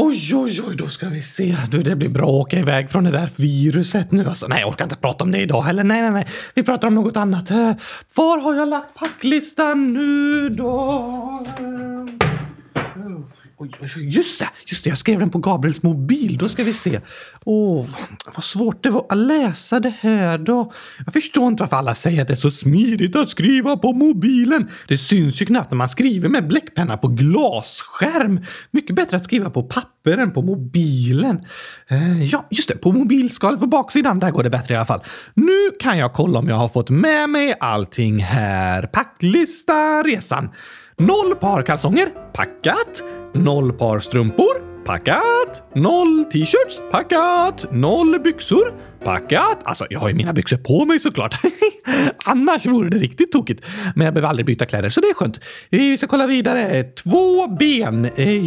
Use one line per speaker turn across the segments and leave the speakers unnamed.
Oj, oj, oj, då ska vi se. Du, det blir bra att åka iväg från det där viruset nu. Alltså, nej, jag orkar inte prata om det idag heller. Nej, nej, nej. Vi pratar om något annat. Eh, var har jag lagt packlistan nu då? Eh, oh. Oj, just det! Just det, jag skrev den på Gabriels mobil. Då ska vi se. Åh, vad svårt det var att läsa det här då. Jag förstår inte varför alla säger att det är så smidigt att skriva på mobilen. Det syns ju knappt när man skriver med bläckpenna på glasskärm. Mycket bättre att skriva på papper än på mobilen. Eh, ja, just det. På mobilskalet på baksidan, där går det bättre i alla fall. Nu kan jag kolla om jag har fått med mig allting här. Packlista resan. Noll par kalsonger, packat. Noll par strumpor, packat. Noll t-shirts, packat. Noll byxor, packat. Alltså, jag har ju mina byxor på mig såklart. Annars vore det riktigt tokigt. Men jag behöver aldrig byta kläder, så det är skönt. Vi ska kolla vidare. Två ben. Eh,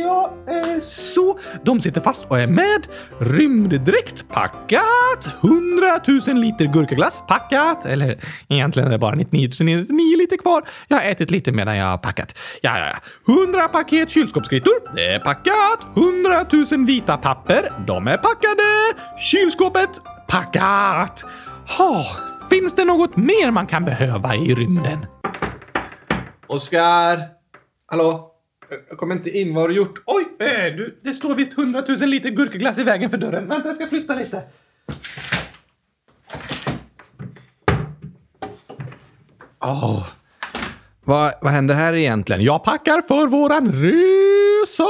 ja, eh, så. De sitter fast och är med. Rymddräkt, packat. 100 000 liter gurkaglass, packat. Eller egentligen är det bara 99 999 liter kvar. Jag har ätit lite medan jag har packat. Ja, ja, ja. 100 paket kylskåpsgrytor. det är packat. 100 000 vita papper, de är packade. Kylskåp! Kylskåpet, packat. Ha, finns det något mer man kan behöva i rymden?
Oskar! Hallå? Jag kommer inte in. Vad har du gjort?
Oj, eh, du, det står visst 100 000 liter gurkaglass i vägen för dörren. Vänta, jag ska flytta lite.
Åh. Vad, vad händer här egentligen?
Jag packar för våran resa!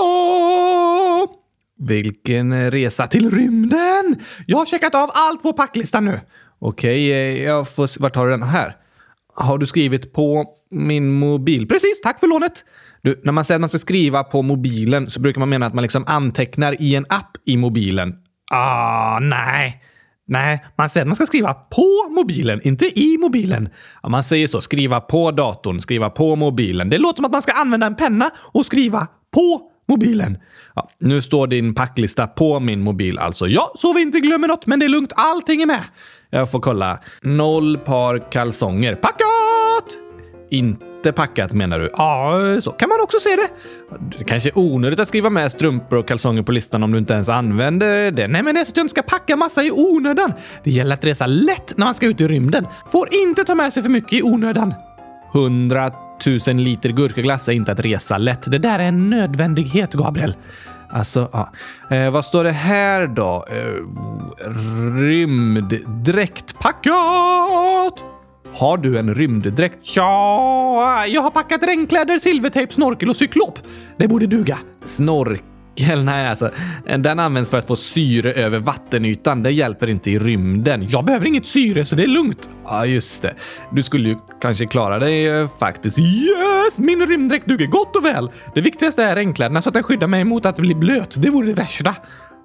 Vilken eh, resa till...
Rymden! Jag har checkat av allt på packlistan nu.
Okej, eh, jag får... se- Vart har du den? Här. Har du skrivit på min mobil?
Precis, tack för lånet.
Du, när man säger att man ska skriva på mobilen så brukar man mena att man liksom antecknar i en app i mobilen.
Ah, nej. Nej, man säger att man ska skriva på mobilen, inte i mobilen.
Ja, man säger så. Skriva på datorn, skriva på mobilen.
Det låter som att man ska använda en penna och skriva på mobilen.
Ja, nu står din packlista på min mobil alltså. Ja,
så vi inte glömmer något, men det är lugnt. Allting är med.
jag får kolla. Noll par kalsonger.
Packat!
Inte packat menar du?
Ja, så kan man också se det.
Det kanske är onödigt att skriva med strumpor och kalsonger på listan om du inte ens använder det.
Nej, men det är så att jag inte ska packa massa i onödan. Det gäller att resa lätt när man ska ut i rymden. Får inte ta med sig för mycket i onödan.
100 1000 liter gurkaglass är inte att resa lätt.
Det där är en nödvändighet, Gabriel.
Alltså, ja. Eh, vad står det här då? Eh, rymddräkt.
Packat!
Har du en rymddräkt?
Ja, jag har packat regnkläder, silvertejp, snorkel och cyklop. Det borde duga.
Snorkel? Nej, alltså. Den används för att få syre över vattenytan. Det hjälper inte i rymden.
Jag behöver inget syre, så det är lugnt.
Ja, just det. Du skulle ju kanske klara dig eh, faktiskt.
Yes! Min rymddräkt duger gott och väl. Det viktigaste är regnkläderna så att den skyddar mig mot att bli blöt. Det vore det värsta.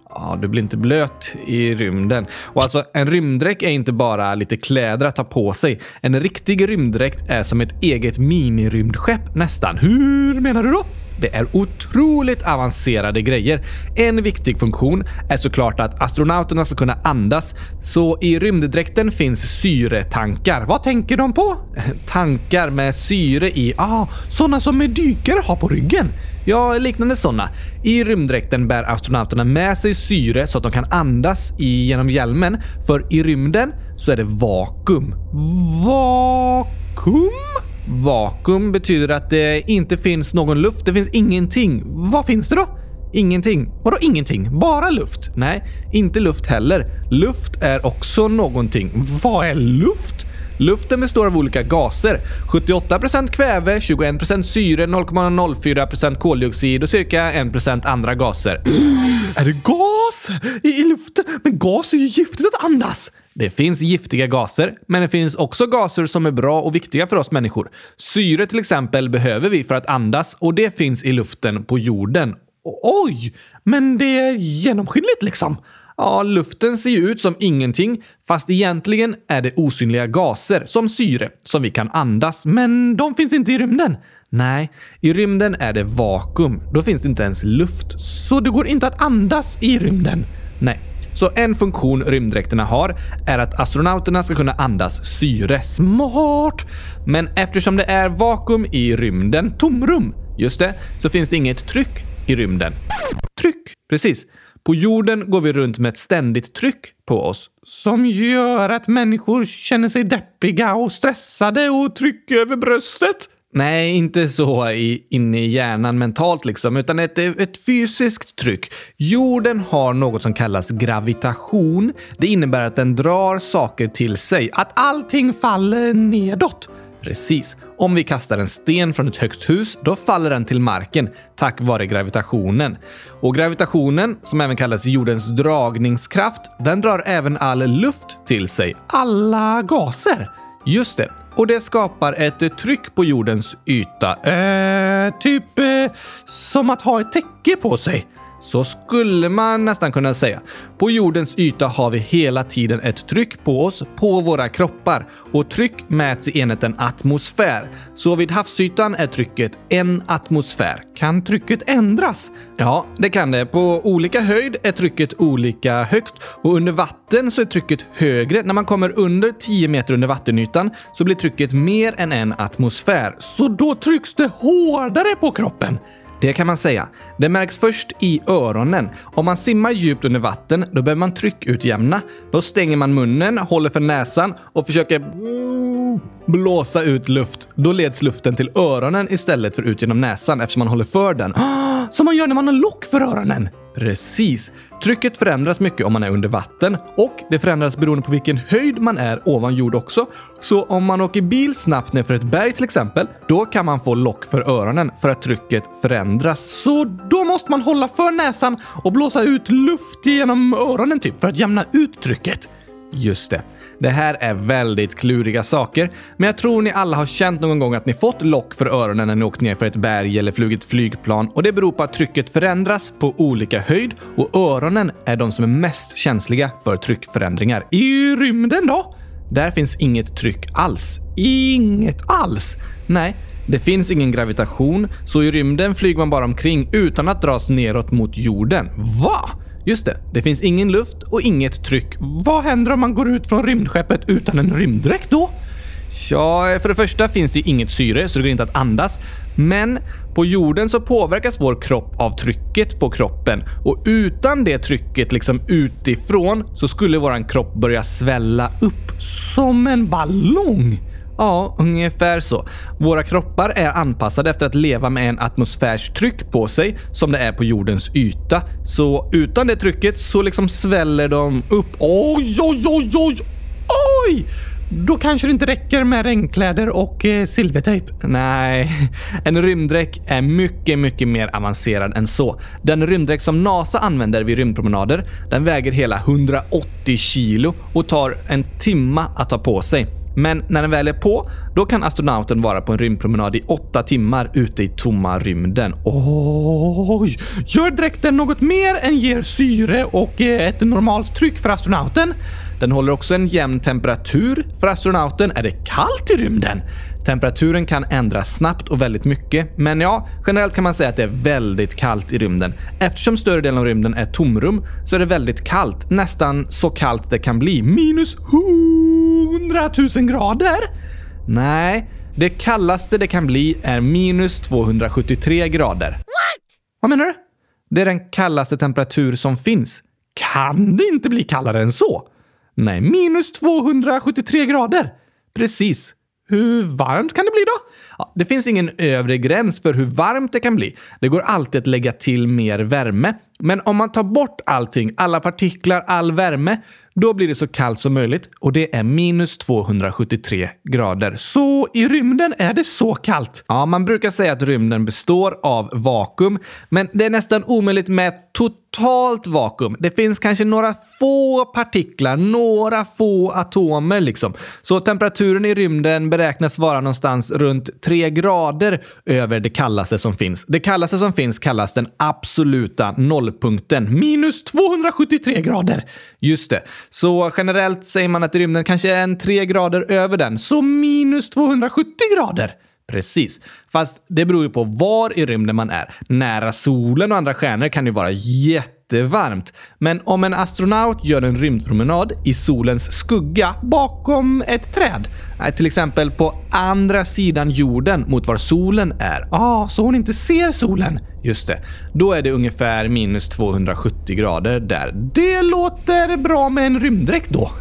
Ja, du blir inte blöt i rymden. Och alltså, en rymddräkt är inte bara lite kläder att ta på sig. En riktig rymddräkt är som ett eget minirymdskepp nästan.
Hur menar du då?
Det är otroligt avancerade grejer. En viktig funktion är såklart att astronauterna ska kunna andas, så i rymddräkten finns syretankar.
Vad tänker de på?
Tankar med syre i.
Ah, sådana som dykare har på ryggen.
Ja, liknande sådana. I rymddräkten bär astronauterna med sig syre så att de kan andas genom hjälmen. För i rymden så är det vakuum.
Vakuum?
Vakuum betyder att det inte finns någon luft. Det finns ingenting.
Vad finns det då?
Ingenting.
Vadå ingenting? Bara luft?
Nej, inte luft heller. Luft är också någonting.
Vad är luft?
Luften består av olika gaser. 78% kväve, 21% syre, 0,04% koldioxid och cirka 1% andra gaser.
Är det gas i, luften? Men gas är ju giftigt att andas.
Det finns giftiga gaser, men det finns också gaser som är bra och viktiga för oss människor. Syre till exempel behöver vi för att andas och det finns i luften på jorden.
Oj, men det är genomskinligt liksom.
Ja, luften ser ju ut som ingenting, fast egentligen är det osynliga gaser som syre som vi kan andas.
Men de finns inte i rymden.
Nej, i rymden är det vakuum. Då finns det inte ens luft.
Så det går inte att andas i rymden.
Nej. Så en funktion rymddräkterna har är att astronauterna ska kunna andas syre.
Smart!
Men eftersom det är vakuum i rymden, tomrum, just det, så finns det inget tryck i rymden. Tryck?
Precis. På jorden går vi runt med ett ständigt tryck på oss.
Som gör att människor känner sig deppiga och stressade och tryck över bröstet?
Nej, inte så i, inne i hjärnan mentalt liksom, utan ett, ett fysiskt tryck. Jorden har något som kallas gravitation. Det innebär att den drar saker till sig.
Att allting faller nedåt.
Precis. Om vi kastar en sten från ett högt hus, då faller den till marken tack vare gravitationen. Och gravitationen, som även kallas jordens dragningskraft, den drar även all luft till sig.
Alla gaser?
Just det. Och det skapar ett tryck på jordens yta.
Eh, typ eh, som att ha ett täcke på sig.
Så skulle man nästan kunna säga. På jordens yta har vi hela tiden ett tryck på oss, på våra kroppar. Och tryck mäts i enheten atmosfär. Så vid havsytan är trycket en atmosfär.
Kan trycket ändras?
Ja, det kan det. På olika höjd är trycket olika högt och under vatten så är trycket högre. När man kommer under 10 meter under vattenytan så blir trycket mer än en atmosfär.
Så då trycks det hårdare på kroppen?
Det kan man säga. Det märks först i öronen. Om man simmar djupt under vatten, då behöver man tryckutjämna. Då stänger man munnen, håller för näsan och försöker mm, blåsa ut luft. Då leds luften till öronen istället för ut genom näsan eftersom man håller för den.
Som man gör när man har lock för öronen!
Precis. Trycket förändras mycket om man är under vatten och det förändras beroende på vilken höjd man är ovan jord också. Så om man åker bil snabbt ner för ett berg till exempel, då kan man få lock för öronen för att trycket förändras.
Så då måste man hålla för näsan och blåsa ut luft genom öronen typ för att jämna ut trycket.
Just det. Det här är väldigt kluriga saker, men jag tror ni alla har känt någon gång att ni fått lock för öronen när ni åkt ner för ett berg eller flugit flygplan och det beror på att trycket förändras på olika höjd och öronen är de som är mest känsliga för tryckförändringar.
I rymden då?
Där finns inget tryck alls.
Inget alls?
Nej, det finns ingen gravitation, så i rymden flyger man bara omkring utan att dras neråt mot jorden.
Va?
Just det, det finns ingen luft och inget tryck.
Vad händer om man går ut från rymdskeppet utan en rymddräkt då?
Ja, för det första finns det inget syre så det går inte att andas. Men på jorden så påverkas vår kropp av trycket på kroppen och utan det trycket liksom utifrån så skulle våran kropp börja svälla upp.
Som en ballong?
Ja, ungefär så. Våra kroppar är anpassade efter att leva med en atmosfärs tryck på sig som det är på jordens yta. Så utan det trycket så liksom sväller de upp.
Oj, oj, oj, oj, oj! Då kanske det inte räcker med regnkläder och eh, silvertejp.
Nej, en rymddräkt är mycket, mycket mer avancerad än så. Den rymddräkt som NASA använder vid rymdpromenader, den väger hela 180 kilo och tar en timma att ta på sig. Men när den väl är på, då kan astronauten vara på en rymdpromenad i åtta timmar ute i tomma rymden.
Oj! Gör dräkten något mer än ger syre och eh, ett normalt tryck för astronauten?
Den håller också en jämn temperatur för astronauten. Är det kallt i rymden? Temperaturen kan ändras snabbt och väldigt mycket, men ja, generellt kan man säga att det är väldigt kallt i rymden. Eftersom större delen av rymden är tomrum så är det väldigt kallt, nästan så kallt det kan bli.
Minus 100 000 grader?
Nej, det kallaste det kan bli är minus 273 grader.
What? Vad menar du?
Det är den kallaste temperatur som finns.
Kan det inte bli kallare än så?
Nej, minus 273 grader. Precis.
Hur varmt kan det bli då?
Ja, det finns ingen övre gräns för hur varmt det kan bli. Det går alltid att lägga till mer värme. Men om man tar bort allting, alla partiklar, all värme, då blir det så kallt som möjligt och det är minus 273 grader.
Så i rymden är det så kallt?
Ja, man brukar säga att rymden består av vakuum, men det är nästan omöjligt med totalt vakuum. Det finns kanske några få partiklar, några få atomer liksom. Så temperaturen i rymden beräknas vara någonstans runt 3 grader över det kallaste som finns. Det kallaste som finns kallas den absoluta nollpunkten.
Minus 273 grader!
Just det. Så generellt säger man att rymden kanske är en 3 grader över den.
Så minus 270 grader?
Precis. Fast det beror ju på var i rymden man är. Nära solen och andra stjärnor kan ju vara jättevarmt. Men om en astronaut gör en rymdpromenad i solens skugga
bakom ett träd,
till exempel på andra sidan jorden mot var solen är.
Ah, så hon inte ser solen?
Just det. Då är det ungefär minus 270 grader där. Det låter bra med en rymddräkt då.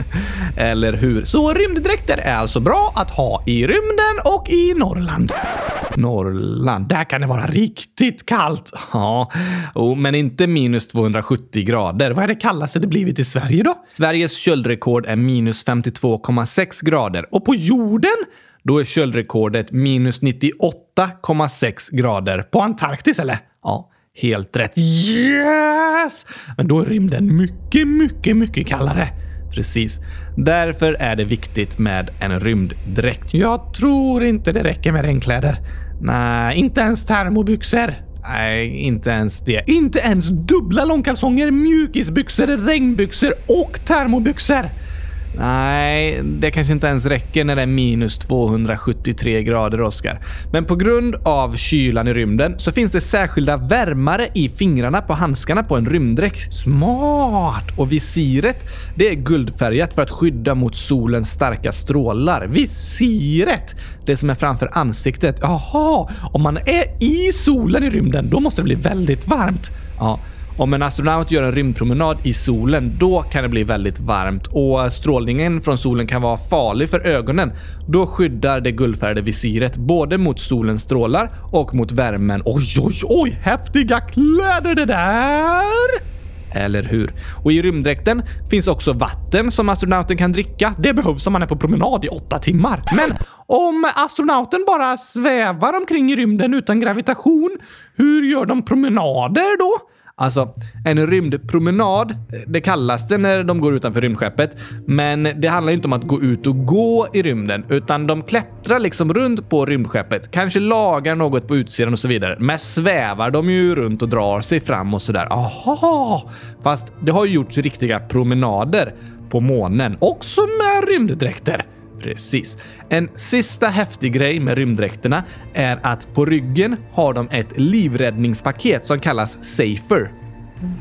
Eller hur? Så rymddräkter är alltså bra att ha i rymden och i Norrland. Norrland, där kan det vara riktigt kallt. Ja, oh, men inte minus 270 grader. Vad är det kallaste det blivit i Sverige då? Sveriges köldrekord är minus 52,6 grader och på jorden då är köldrekordet minus 98,6 grader. På Antarktis eller? Ja, helt rätt. Yes! Men då är rymden mycket, mycket, mycket kallare. Precis. Därför är det viktigt med en rymddräkt. Jag tror inte det räcker med regnkläder. Nej, inte ens termobyxor. Nej, inte ens det. Inte ens dubbla långkalsonger, mjukisbyxor, regnbyxor och termobyxor. Nej, det kanske inte ens räcker när det är minus 273 grader, Oskar. Men på grund av kylan i rymden så finns det särskilda värmare i fingrarna på handskarna på en rymddräkt. Smart! Och visiret, det är guldfärgat för att skydda mot solens starka strålar. Visiret! Det som är framför ansiktet. Jaha, om man är i solen i rymden, då måste det bli väldigt varmt. Ja. Om en astronaut gör en rymdpromenad i solen, då kan det bli väldigt varmt och strålningen från solen kan vara farlig för ögonen. Då skyddar det guldfärgade visiret både mot solens strålar och mot värmen. Oj, oj, oj! Häftiga kläder det där! Eller hur? Och i rymddräkten finns också vatten som astronauten kan dricka. Det behövs om man är på promenad i åtta timmar. Men om astronauten bara svävar omkring i rymden utan gravitation, hur gör de promenader då? Alltså, en rymdpromenad, det kallas det när de går utanför rymdskeppet. Men det handlar inte om att gå ut och gå i rymden, utan de klättrar liksom runt på rymdskeppet. Kanske lagar något på utsidan och så vidare. Men svävar de ju runt och drar sig fram och sådär. Aha! Fast det har ju gjorts riktiga promenader på månen, också med rymddräkter. Precis. En sista häftig grej med rymddräkterna är att på ryggen har de ett livräddningspaket som kallas Safer.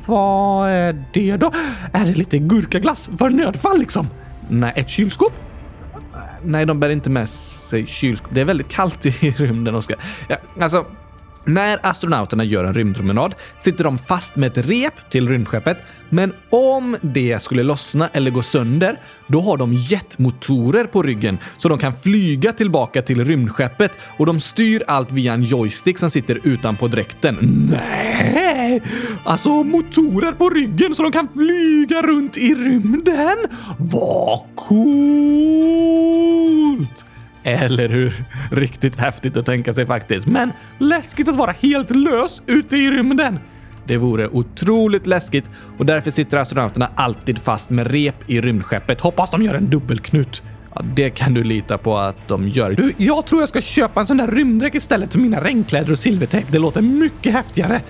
Vad är det då? Är det lite gurkaglass för nödfall liksom? Nej, ett kylskåp? Nej, de bär inte med sig kylskåp. Det är väldigt kallt i rymden, Oskar. Ja, alltså, när astronauterna gör en rymdpromenad sitter de fast med ett rep till rymdskeppet, men om det skulle lossna eller gå sönder, då har de jetmotorer på ryggen så de kan flyga tillbaka till rymdskeppet och de styr allt via en joystick som sitter utanpå dräkten. Nej! Alltså motorer på ryggen så de kan flyga runt i rymden? Vad coolt! Eller hur? Riktigt häftigt att tänka sig faktiskt. Men läskigt att vara helt lös ute i rymden. Det vore otroligt läskigt och därför sitter astronauterna alltid fast med rep i rymdskeppet. Hoppas de gör en dubbelknut. Ja, det kan du lita på att de gör. Du, jag tror jag ska köpa en sån där rymddräkt istället för mina regnkläder och silvertejp. Det låter mycket häftigare.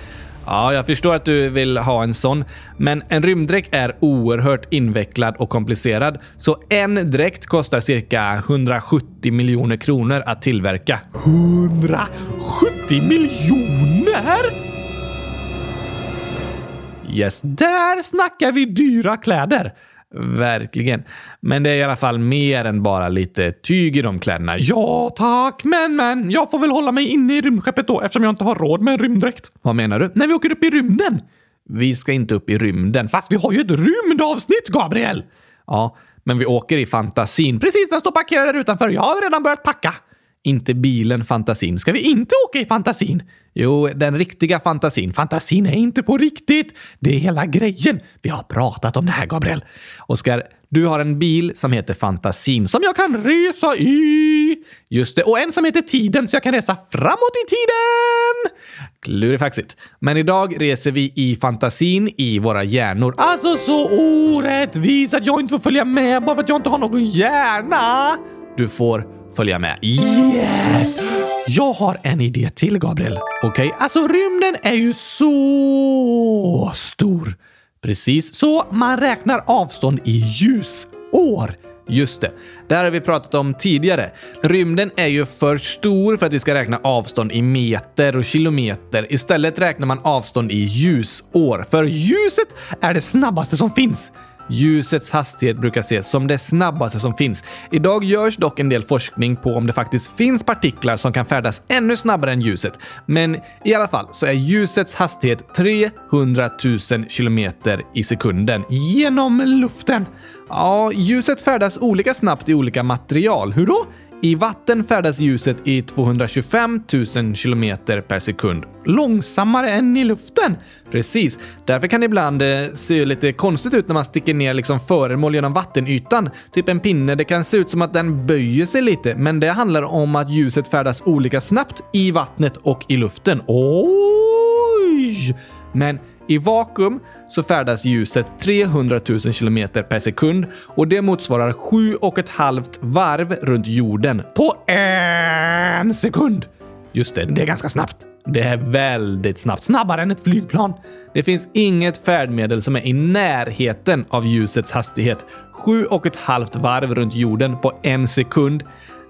Ja, jag förstår att du vill ha en sån, men en rymddräkt är oerhört invecklad och komplicerad, så en dräkt kostar cirka 170 miljoner kronor att tillverka. 170 miljoner? Yes, där snackar vi dyra kläder. Verkligen. Men det är i alla fall mer än bara lite tyg i de kläderna. Ja, tack. Men, men, jag får väl hålla mig inne i rymdskeppet då eftersom jag inte har råd med en rymddräkt. Vad menar du? När vi åker upp i rymden. Vi ska inte upp i rymden. Fast vi har ju ett rymdavsnitt, Gabriel! Ja, men vi åker i fantasin. Precis, den står parkerad där utanför. Jag har redan börjat packa. Inte bilen fantasin. Ska vi inte åka i fantasin? Jo, den riktiga fantasin. Fantasin är inte på riktigt. Det är hela grejen. Vi har pratat om det här, Gabriel. Oskar, du har en bil som heter Fantasin som jag kan resa i. Just det, och en som heter Tiden så jag kan resa framåt i tiden. Klurifaxigt. Men idag reser vi i fantasin i våra hjärnor. Alltså så orättvist att jag inte får följa med bara för att jag inte har någon hjärna. Du får följa med. Yes! Jag har en idé till, Gabriel. Okej, okay. alltså rymden är ju så stor. Precis, så man räknar avstånd i ljusår. Just det. Det här har vi pratat om tidigare. Rymden är ju för stor för att vi ska räkna avstånd i meter och kilometer. Istället räknar man avstånd i ljusår, för ljuset är det snabbaste som finns. Ljusets hastighet brukar ses som det snabbaste som finns. Idag görs dock en del forskning på om det faktiskt finns partiklar som kan färdas ännu snabbare än ljuset. Men i alla fall så är ljusets hastighet 300 000 kilometer i sekunden genom luften. Ja, ljuset färdas olika snabbt i olika material. Hur då? I vatten färdas ljuset i 225 000 kilometer per sekund. Långsammare än i luften! Precis. Därför kan det ibland eh, se lite konstigt ut när man sticker ner liksom föremål genom vattenytan. Typ en pinne. Det kan se ut som att den böjer sig lite, men det handlar om att ljuset färdas olika snabbt i vattnet och i luften. Oj! Men i vakuum så färdas ljuset 300 000 kilometer per sekund och det motsvarar sju och ett halvt varv runt jorden på en sekund. Just det, det är ganska snabbt. Det är väldigt snabbt. Snabbare än ett flygplan. Det finns inget färdmedel som är i närheten av ljusets hastighet. Sju och ett halvt varv runt jorden på en sekund.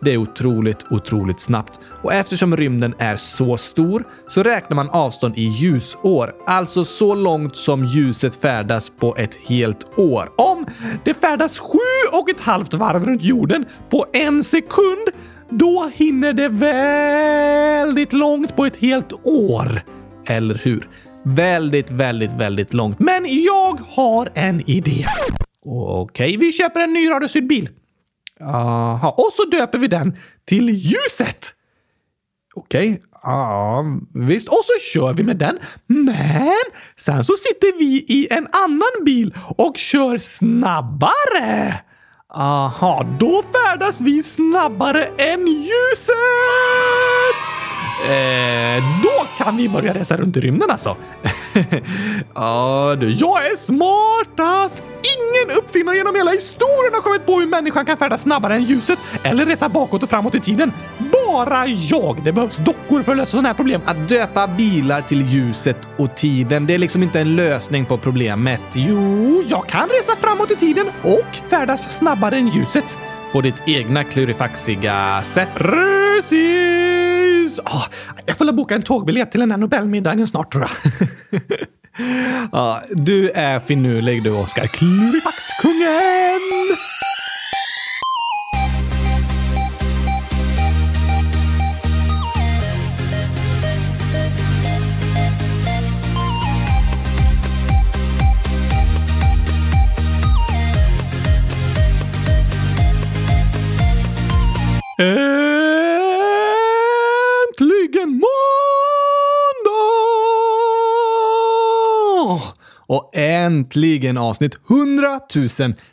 Det är otroligt, otroligt snabbt. Och eftersom rymden är så stor så räknar man avstånd i ljusår. Alltså så långt som ljuset färdas på ett helt år. Om det färdas sju och ett halvt varv runt jorden på en sekund, då hinner det väldigt långt på ett helt år. Eller hur? Väldigt, väldigt, väldigt långt. Men jag har en idé. Okej, vi köper en ny radiostyrd bil. Aha. och så döper vi den till ljuset. Okej, ja visst. Och så kör vi med den. Men sen så sitter vi i en annan bil och kör snabbare. Aha, då färdas vi snabbare än ljuset! Eh, då kan vi börja resa runt i rymden alltså. ja, du, jag är smartast! Ingen uppfinnare genom hela historien har kommit på hur människan kan färdas snabbare än ljuset eller resa bakåt och framåt i tiden. Bara jag! Det behövs dockor för att lösa sådana här problem. Att döpa bilar till ljuset och tiden, det är liksom inte en lösning på problemet. Jo, jag kan resa framåt i tiden och färdas snabbare än ljuset. På ditt egna klurifaxiga sätt. Precis! Oh, jag får boka en tågbiljett till den här Nobelmiddagen snart tror jag. ja, ah, du är finurlig du, Oskar. Klurifaxkungen! Äntligen måndag! Och äntligen avsnitt 100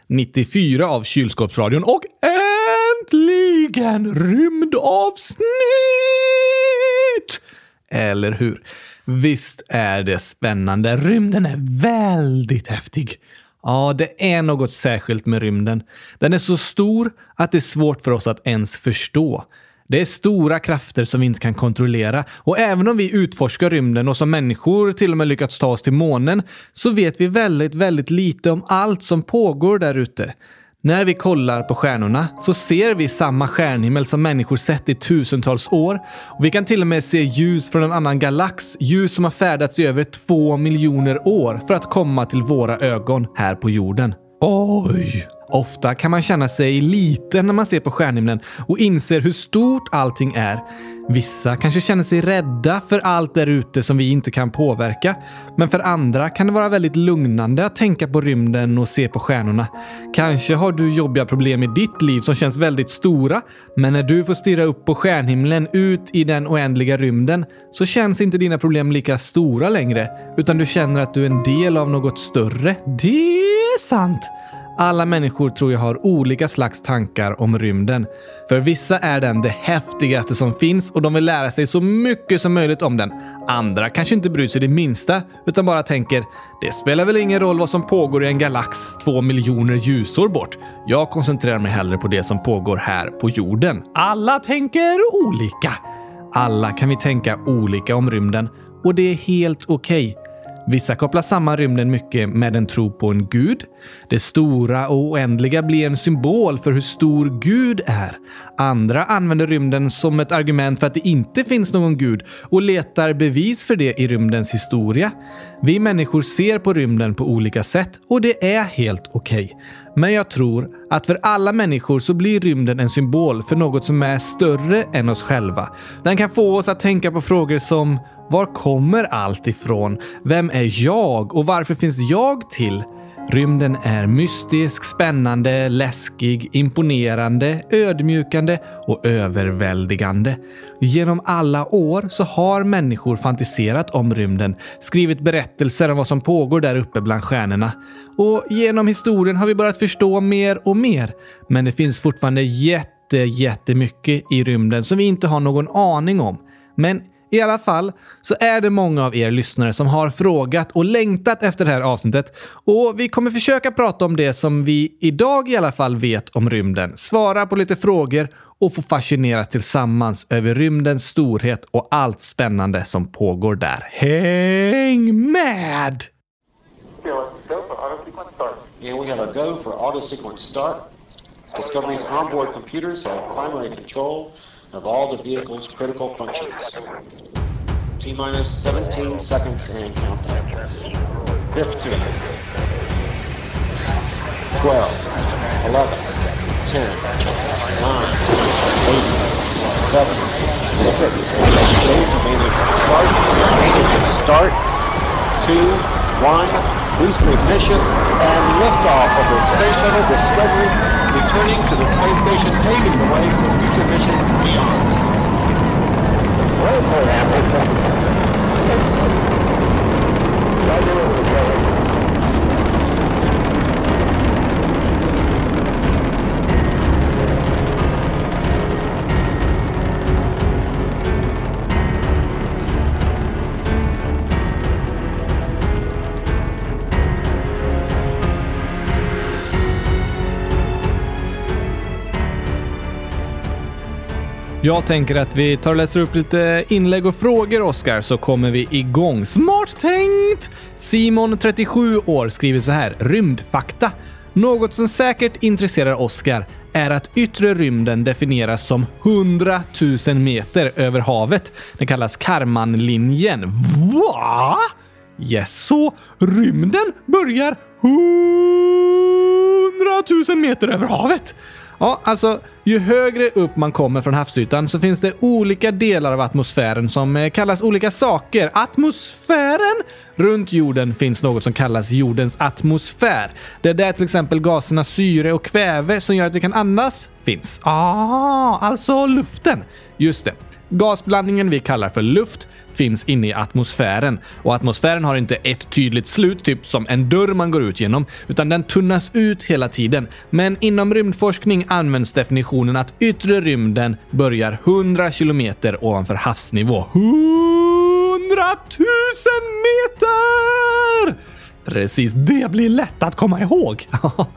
094 av Kylskåpsradion och äntligen rymdavsnitt! Eller hur? Visst är det spännande. Rymden är väldigt häftig. Ja, det är något särskilt med rymden. Den är så stor att det är svårt för oss att ens förstå. Det är stora krafter som vi inte kan kontrollera och även om vi utforskar rymden och som människor till och med lyckats ta oss till månen så vet vi väldigt, väldigt lite om allt som pågår där ute. När vi kollar på stjärnorna så ser vi samma stjärnhimmel som människor sett i tusentals år. Och vi kan till och med se ljus från en annan galax, ljus som har färdats i över två miljoner år för att komma till våra ögon här på jorden. Oj! Ofta kan man känna sig liten när man ser på stjärnhimlen och inser hur stort allting är. Vissa kanske känner sig rädda för allt där ute som vi inte kan påverka. Men för andra kan det vara väldigt lugnande att tänka på rymden och se på stjärnorna. Kanske har du jobbiga problem i ditt liv som känns väldigt stora, men när du får stirra upp på stjärnhimlen ut i den oändliga rymden så känns inte dina problem lika stora längre, utan du känner att du är en del av något större. Det är sant! Alla människor tror jag har olika slags tankar om rymden. För vissa är den det häftigaste som finns och de vill lära sig så mycket som möjligt om den. Andra kanske inte bryr sig det minsta utan bara tänker det spelar väl ingen roll vad som pågår i en galax två miljoner ljusår bort. Jag koncentrerar mig hellre på det som pågår här på jorden. Alla tänker olika. Alla kan vi tänka olika om rymden och det är helt okej. Okay. Vissa kopplar samman rymden mycket med en tro på en gud. Det stora och oändliga blir en symbol för hur stor Gud är. Andra använder rymden som ett argument för att det inte finns någon gud och letar bevis för det i rymdens historia. Vi människor ser på rymden på olika sätt och det är helt okej. Okay. Men jag tror att för alla människor så blir rymden en symbol för något som är större än oss själva. Den kan få oss att tänka på frågor som var kommer allt ifrån? Vem är jag och varför finns jag till? Rymden är mystisk, spännande, läskig, imponerande, ödmjukande och överväldigande. Genom alla år så har människor fantiserat om rymden, skrivit berättelser om vad som pågår där uppe bland stjärnorna. Och genom historien har vi börjat förstå mer och mer. Men det finns fortfarande jätte, jättemycket i rymden som vi inte har någon aning om. Men i alla fall så är det många av er lyssnare som har frågat och längtat efter det här avsnittet och vi kommer försöka prata om det som vi idag i alla fall vet om rymden, svara på lite frågor och få fascineras tillsammans över rymdens storhet och allt spännande som pågår där. Häng med!
Yeah, we have a go for auto sequence start. Discovery's onboard computers have primary control of all the vehicle's critical functions. T minus 17 seconds and counting. 15, 12, 11, 10, 9, 8, 7, 6, remaining start, start, 2, 1, booster ignition, and liftoff of the Space Shuttle Discovery, returning to the space station, paving the way for future missions beyond. Well,
Jag tänker att vi tar och läser upp lite inlägg och frågor, Oskar, så kommer vi igång. Smart tänkt! Simon, 37 år, skriver så här. Rymdfakta. Något som säkert intresserar Oskar är att yttre rymden definieras som 100 000 meter över havet. Den kallas Karmanlinjen. Va? Yes, så rymden börjar 100 000 meter över havet. Ja, alltså ju högre upp man kommer från havsytan så finns det olika delar av atmosfären som eh, kallas olika saker. Atmosfären? Runt jorden finns något som kallas jordens atmosfär. Det är där till exempel gaserna syre och kväve som gör att vi kan andas finns. Ah, alltså luften. Just det. Gasblandningen vi kallar för luft finns inne i atmosfären. Och atmosfären har inte ett tydligt slut, typ som en dörr man går ut genom, utan den tunnas ut hela tiden. Men inom rymdforskning används definitionen att yttre rymden börjar 100 kilometer ovanför havsnivå. 100 000 meter! Precis, det blir lätt att komma ihåg.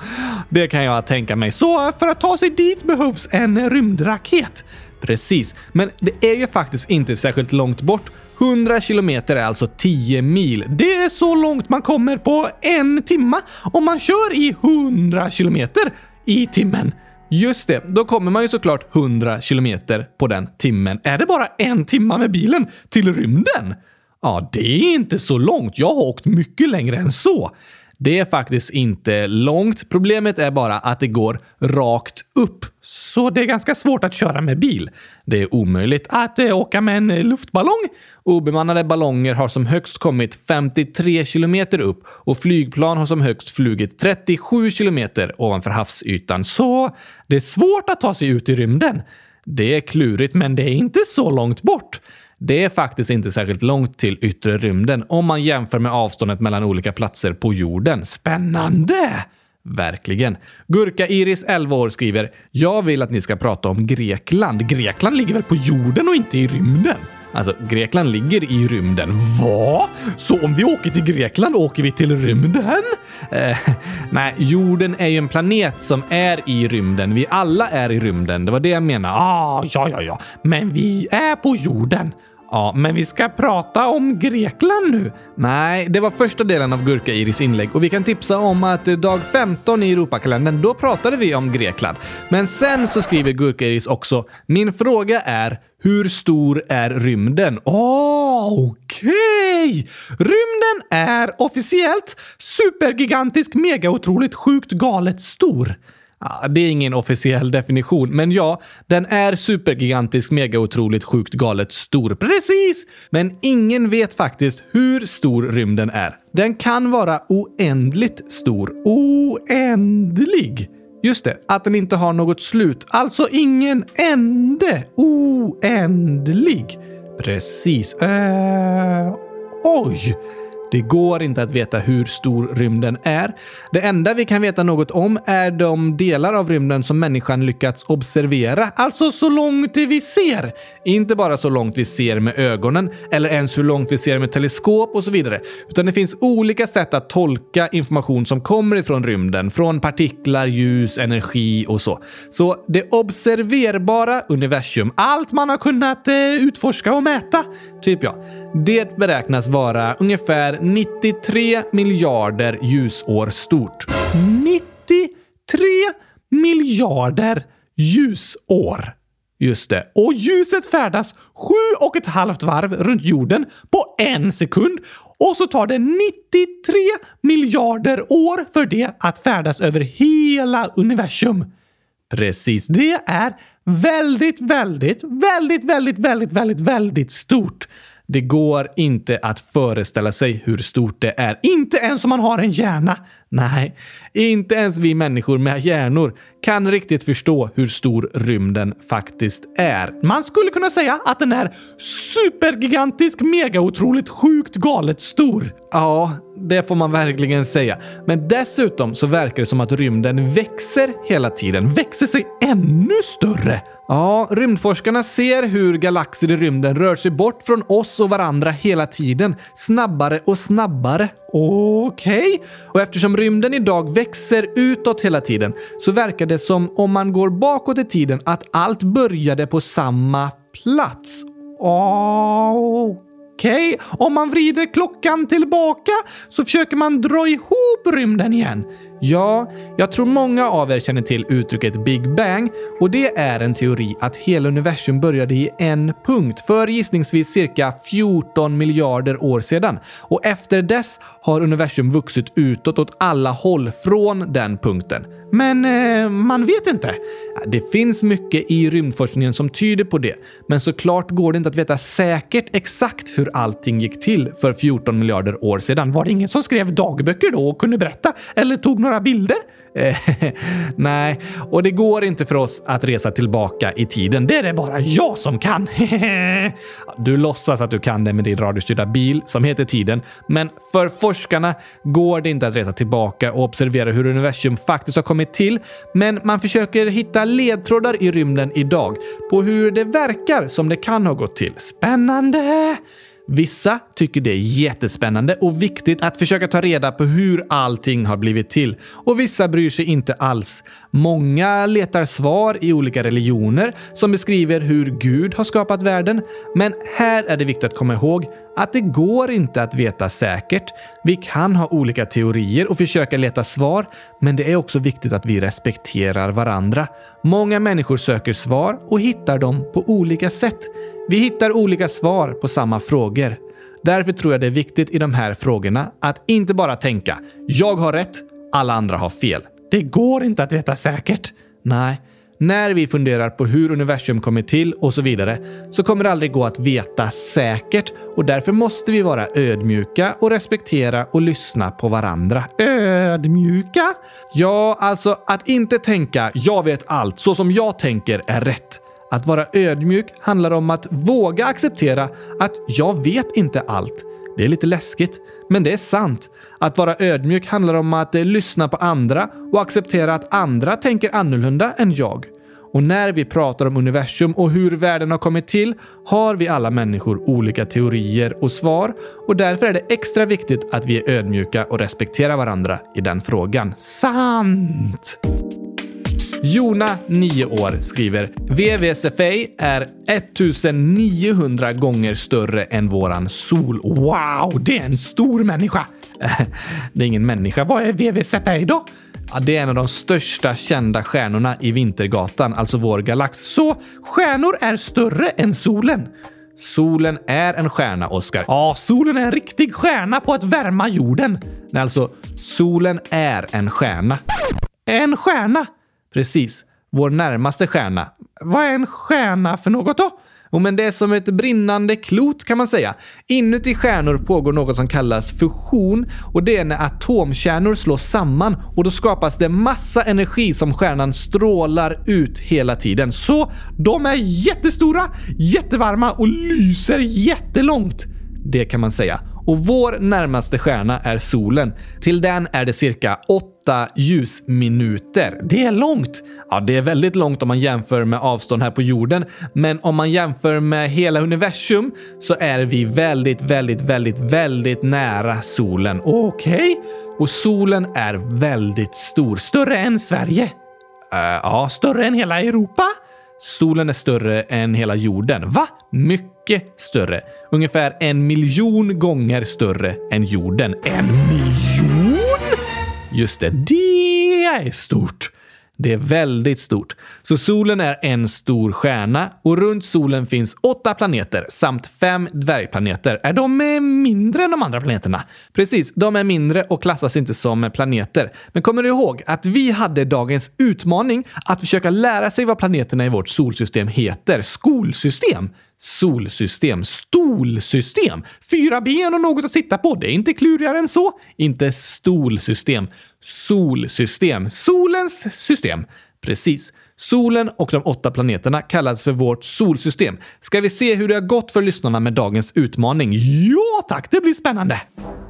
det kan jag tänka mig. Så för att ta sig dit behövs en rymdraket. Precis, men det är ju faktiskt inte särskilt långt bort. 100 kilometer är alltså 10 mil. Det är så långt man kommer på en timma om man kör i 100 kilometer i timmen. Just det, då kommer man ju såklart 100 kilometer på den timmen. Är det bara en timma med bilen till rymden? Ja, det är inte så långt. Jag har åkt mycket längre än så. Det är faktiskt inte långt. Problemet är bara att det går rakt upp. Så det är ganska svårt att köra med bil. Det är omöjligt att eh, åka med en eh, luftballong. Obemannade ballonger har som högst kommit 53 kilometer upp och flygplan har som högst flugit 37 kilometer ovanför havsytan. Så det är svårt att ta sig ut i rymden. Det är klurigt, men det är inte så långt bort. Det är faktiskt inte särskilt långt till yttre rymden om man jämför med avståndet mellan olika platser på jorden. Spännande! Verkligen. Gurka-Iris, 11 år, skriver “Jag vill att ni ska prata om Grekland. Grekland ligger väl på jorden och inte i rymden?” Alltså, Grekland ligger i rymden. Va? Så om vi åker till Grekland åker vi till rymden? Eh, nej, jorden är ju en planet som är i rymden. Vi alla är i rymden. Det var det jag menade. Ah, ja, ja, ja. Men vi är på jorden.
Ja, men vi ska prata om Grekland nu.
Nej, det var första delen av Gurka-Iris inlägg och vi kan tipsa om att eh, dag 15 i Europakalendern, då pratade vi om Grekland. Men sen så skriver Gurka-Iris också “Min fråga är hur stor är rymden?”
oh, okej! Okay. Rymden är officiellt supergigantisk, megaotroligt, sjukt galet stor.
Ja, det är ingen officiell definition, men ja, den är supergigantisk, mega-otroligt, sjukt galet stor. Precis! Men ingen vet faktiskt hur stor rymden är. Den kan vara oändligt stor.
Oändlig?
Just det, att den inte har något slut.
Alltså ingen ände. Oändlig.
Precis. Äh, oj! Det går inte att veta hur stor rymden är. Det enda vi kan veta något om är de delar av rymden som människan lyckats observera, alltså så långt vi ser. Inte bara så långt vi ser med ögonen eller ens hur långt vi ser med teleskop och så vidare, utan det finns olika sätt att tolka information som kommer ifrån rymden, från partiklar, ljus, energi och så. Så det observerbara universum, allt man har kunnat eh, utforska och mäta, typ ja, det beräknas vara ungefär 93 miljarder ljusår stort.
93 miljarder ljusår!
Just det.
Och ljuset färdas sju och ett halvt varv runt jorden på en sekund. Och så tar det 93 miljarder år för det att färdas över hela universum.
Precis.
Det är väldigt, väldigt, väldigt, väldigt, väldigt, väldigt, väldigt stort.
Det går inte att föreställa sig hur stort det är.
Inte ens om man har en hjärna.
Nej, inte ens vi människor med hjärnor kan riktigt förstå hur stor rymden faktiskt är.
Man skulle kunna säga att den är supergigantisk, megaotroligt, sjukt galet stor.
Ja, det får man verkligen säga. Men dessutom så verkar det som att rymden växer hela tiden.
Växer sig ännu större.
Ja, rymdforskarna ser hur galaxer i rymden rör sig bort från oss och varandra hela tiden. Snabbare och snabbare.
Okej. Okay.
Och eftersom rymden idag växer utåt hela tiden så verkar det som om man går bakåt i tiden att allt började på samma plats.
Okej. Okay. Om man vrider klockan tillbaka så försöker man dra ihop rymden igen.
Ja, jag tror många av er känner till uttrycket Big Bang och det är en teori att hela universum började i en punkt för gissningsvis cirka 14 miljarder år sedan. Och efter dess har universum vuxit utåt åt alla håll från den punkten.
Men eh, man vet inte.
Det finns mycket i rymdforskningen som tyder på det, men såklart går det inte att veta säkert exakt hur allting gick till för 14 miljarder år sedan.
Var det ingen som skrev dagböcker då och kunde berätta eller tog några bilder?
Eh, nej, och det går inte för oss att resa tillbaka i tiden.
Det är det bara jag som kan.
du låtsas att du kan det med din radiostyrda bil som heter tiden, men för forskarna går det inte att resa tillbaka och observera hur universum faktiskt har kommit till. Men man försöker hitta ledtrådar i rymden idag på hur det verkar som det kan ha gått till.
Spännande!
Vissa tycker det är jättespännande och viktigt att försöka ta reda på hur allting har blivit till. Och vissa bryr sig inte alls. Många letar svar i olika religioner som beskriver hur Gud har skapat världen. Men här är det viktigt att komma ihåg att det går inte att veta säkert. Vi kan ha olika teorier och försöka leta svar, men det är också viktigt att vi respekterar varandra. Många människor söker svar och hittar dem på olika sätt. Vi hittar olika svar på samma frågor. Därför tror jag det är viktigt i de här frågorna att inte bara tänka “jag har rätt, alla andra har fel”.
Det går inte att veta säkert.
Nej, när vi funderar på hur universum kommer till och så vidare så kommer det aldrig gå att veta säkert och därför måste vi vara ödmjuka och respektera och lyssna på varandra.
Ödmjuka?
Ja, alltså att inte tänka “jag vet allt, så som jag tänker är rätt”. Att vara ödmjuk handlar om att våga acceptera att jag vet inte allt. Det är lite läskigt, men det är sant. Att vara ödmjuk handlar om att eh, lyssna på andra och acceptera att andra tänker annorlunda än jag. Och när vi pratar om universum och hur världen har kommit till har vi alla människor olika teorier och svar och därför är det extra viktigt att vi är ödmjuka och respekterar varandra i den frågan.
Sant!
Jona, 9 år, skriver VVSFA är 1900 gånger större än våran sol.
Wow, det är en stor människa.
Det är ingen människa.
Vad är VVSFA då?
Ja, det är en av de största kända stjärnorna i Vintergatan, alltså vår galax.
Så stjärnor är större än solen?
Solen är en stjärna, Oskar.
Ja, solen är en riktig stjärna på att värma jorden.
Nej, alltså, solen är en stjärna.
En stjärna?
Precis. Vår närmaste stjärna.
Vad är en stjärna för något då?
Jo, men det är som ett brinnande klot kan man säga. Inuti stjärnor pågår något som kallas fusion och det är när atomkärnor slås samman och då skapas det massa energi som stjärnan strålar ut hela tiden.
Så de är jättestora, jättevarma och lyser jättelångt.
Det kan man säga. Och vår närmaste stjärna är solen. Till den är det cirka 8 ljusminuter.
Det är långt.
Ja, det är väldigt långt om man jämför med avstånd här på jorden. Men om man jämför med hela universum så är vi väldigt, väldigt, väldigt, väldigt nära solen.
Okej. Okay.
Och solen är väldigt stor.
Större än Sverige? Uh,
ja,
större än hela Europa?
Solen är större än hela jorden.
Va?
Mycket mycket större. Ungefär en miljon gånger större än jorden.
En miljon?
Just det, det är stort. Det är väldigt stort. Så solen är en stor stjärna och runt solen finns åtta planeter samt fem dvärgplaneter.
Är de mindre än de andra planeterna?
Precis, de är mindre och klassas inte som planeter. Men kommer du ihåg att vi hade dagens utmaning att försöka lära sig vad planeterna i vårt solsystem heter? Skolsystem? Solsystem. Stolsystem. Fyra ben och något att sitta på. Det är inte klurigare än så. Inte stolsystem. Solsystem. Solens system. Precis. Solen och de åtta planeterna kallas för vårt solsystem. Ska vi se hur det har gått för lyssnarna med dagens utmaning?
Ja tack, det blir spännande!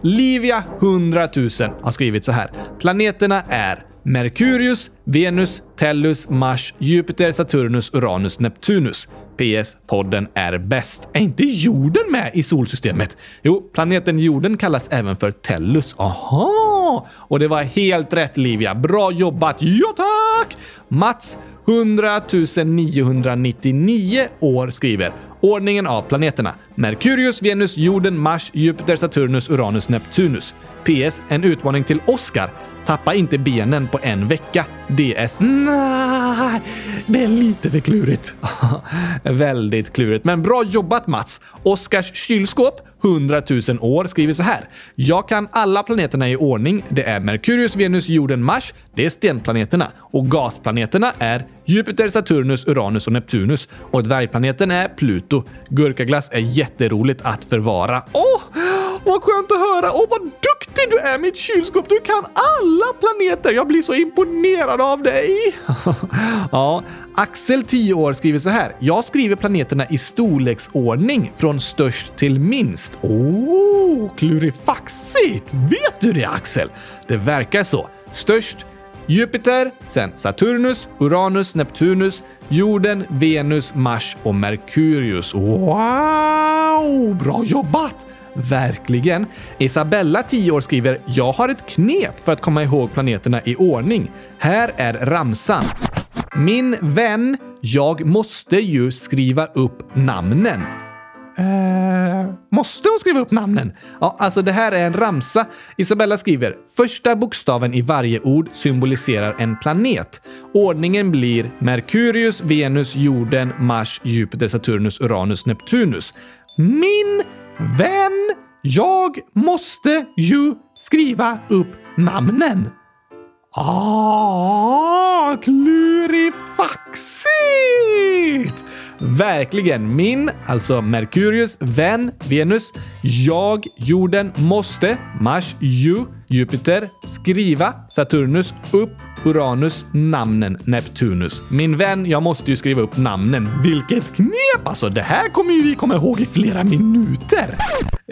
Livia 100 000 har skrivit så här. Planeterna är Merkurius, Venus, Tellus, Mars, Jupiter, Saturnus, Uranus, Neptunus. PS. Podden är bäst.
Är inte jorden med i solsystemet?
Jo, planeten jorden kallas även för Tellus.
Aha!
Och det var helt rätt Livia. Bra jobbat! Ja tack! Mats 100 999 år skriver Ordningen av planeterna. Merkurius, Venus, jorden, Mars, Jupiter, Saturnus, Uranus, Neptunus. PS. En utmaning till Oscar. Tappa inte benen på en vecka. DS.
Nej, det är lite för klurigt.
Väldigt klurigt, men bra jobbat Mats! Oskars kylskåp, 100 000 år, skriver så här. Jag kan alla planeterna i ordning. Det är Merkurius, Venus, jorden, Mars. Det är stenplaneterna. Och gasplaneterna är Jupiter, Saturnus, Uranus och Neptunus. Och dvärgplaneten är Pluto. Gurkaglass är jätteroligt att förvara.
Åh! Oh! Vad skönt att höra! Och vad duktig du är mitt kylskåp! Du kan alla planeter! Jag blir så imponerad av dig!
ja, Axel, 10 år, skriver så här. Jag skriver planeterna i storleksordning från störst till minst.
Oh, klurifaxigt! Vet du det Axel?
Det verkar så. Störst Jupiter, sen Saturnus, Uranus, Neptunus, jorden, Venus, Mars och Merkurius.
Wow! Bra jobbat!
Verkligen. Isabella, 10 år, skriver “Jag har ett knep för att komma ihåg planeterna i ordning. Här är ramsan. Min vän, jag måste ju skriva upp namnen.”
Uh, måste hon skriva upp namnen?
Ja, alltså det här är en ramsa. Isabella skriver “Första bokstaven i varje ord symboliserar en planet. Ordningen blir Merkurius, Venus, jorden, Mars, Jupiter, Saturnus, Uranus, Neptunus.
Min Vän, jag måste ju skriva upp namnen. Ah, klurifaxigt!
Verkligen. Min, alltså Merkurius, vän, Venus, jag, jorden, måste, Mars, ju, Jupiter, skriva, Saturnus, upp, Uranus, namnen, Neptunus. Min vän, jag måste ju skriva upp namnen.
Vilket knep alltså! Det här kommer ju vi komma ihåg i flera minuter.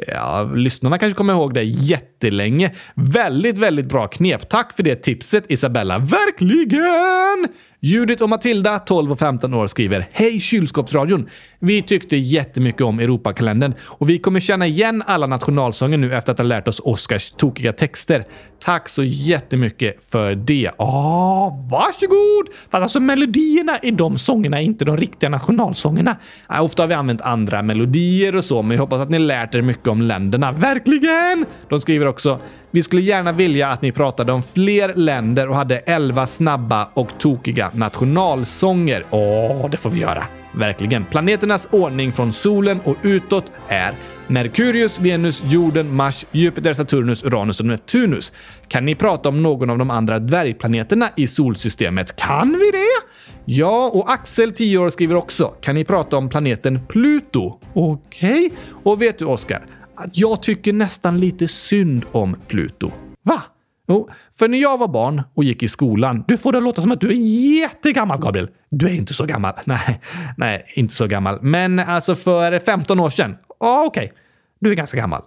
Ja, lyssnarna kanske kommer ihåg det jättelänge. Väldigt, väldigt bra knep. Tack för det tipset Isabella. Verkligen! Judith och Matilda, 12 och 15 år, skriver Hej kylskåpsradion! Vi tyckte jättemycket om Europakalendern och vi kommer känna igen alla nationalsånger nu efter att ha lärt oss Oscars tokiga texter. Tack så jättemycket för det.
Ja, varsågod! Fast alltså melodierna i de sångerna är inte de riktiga nationalsångerna.
Ja, ofta har vi använt andra melodier och så, men jag hoppas att ni lärt er mycket om länderna.
Verkligen!
De skriver också vi skulle gärna vilja att ni pratade om fler länder och hade elva snabba och tokiga nationalsånger.
Åh, det får vi göra.
Verkligen. Planeternas ordning från solen och utåt är Merkurius, Venus, jorden, Mars, Jupiter, Saturnus, Uranus och Neptunus. Kan ni prata om någon av de andra dvärgplaneterna i solsystemet?
Kan vi det?
Ja, och Axel, 10 år, skriver också. Kan ni prata om planeten Pluto?
Okej. Okay.
Och vet du, Oskar? jag tycker nästan lite synd om Pluto.
Va?
Jo, för när jag var barn och gick i skolan...
Du får det låta som att du är jättegammal, Gabriel. Du är inte så gammal.
Nej, nej, inte så gammal. Men alltså för 15 år sedan.
Ja, okej. Okay. Du är ganska gammal.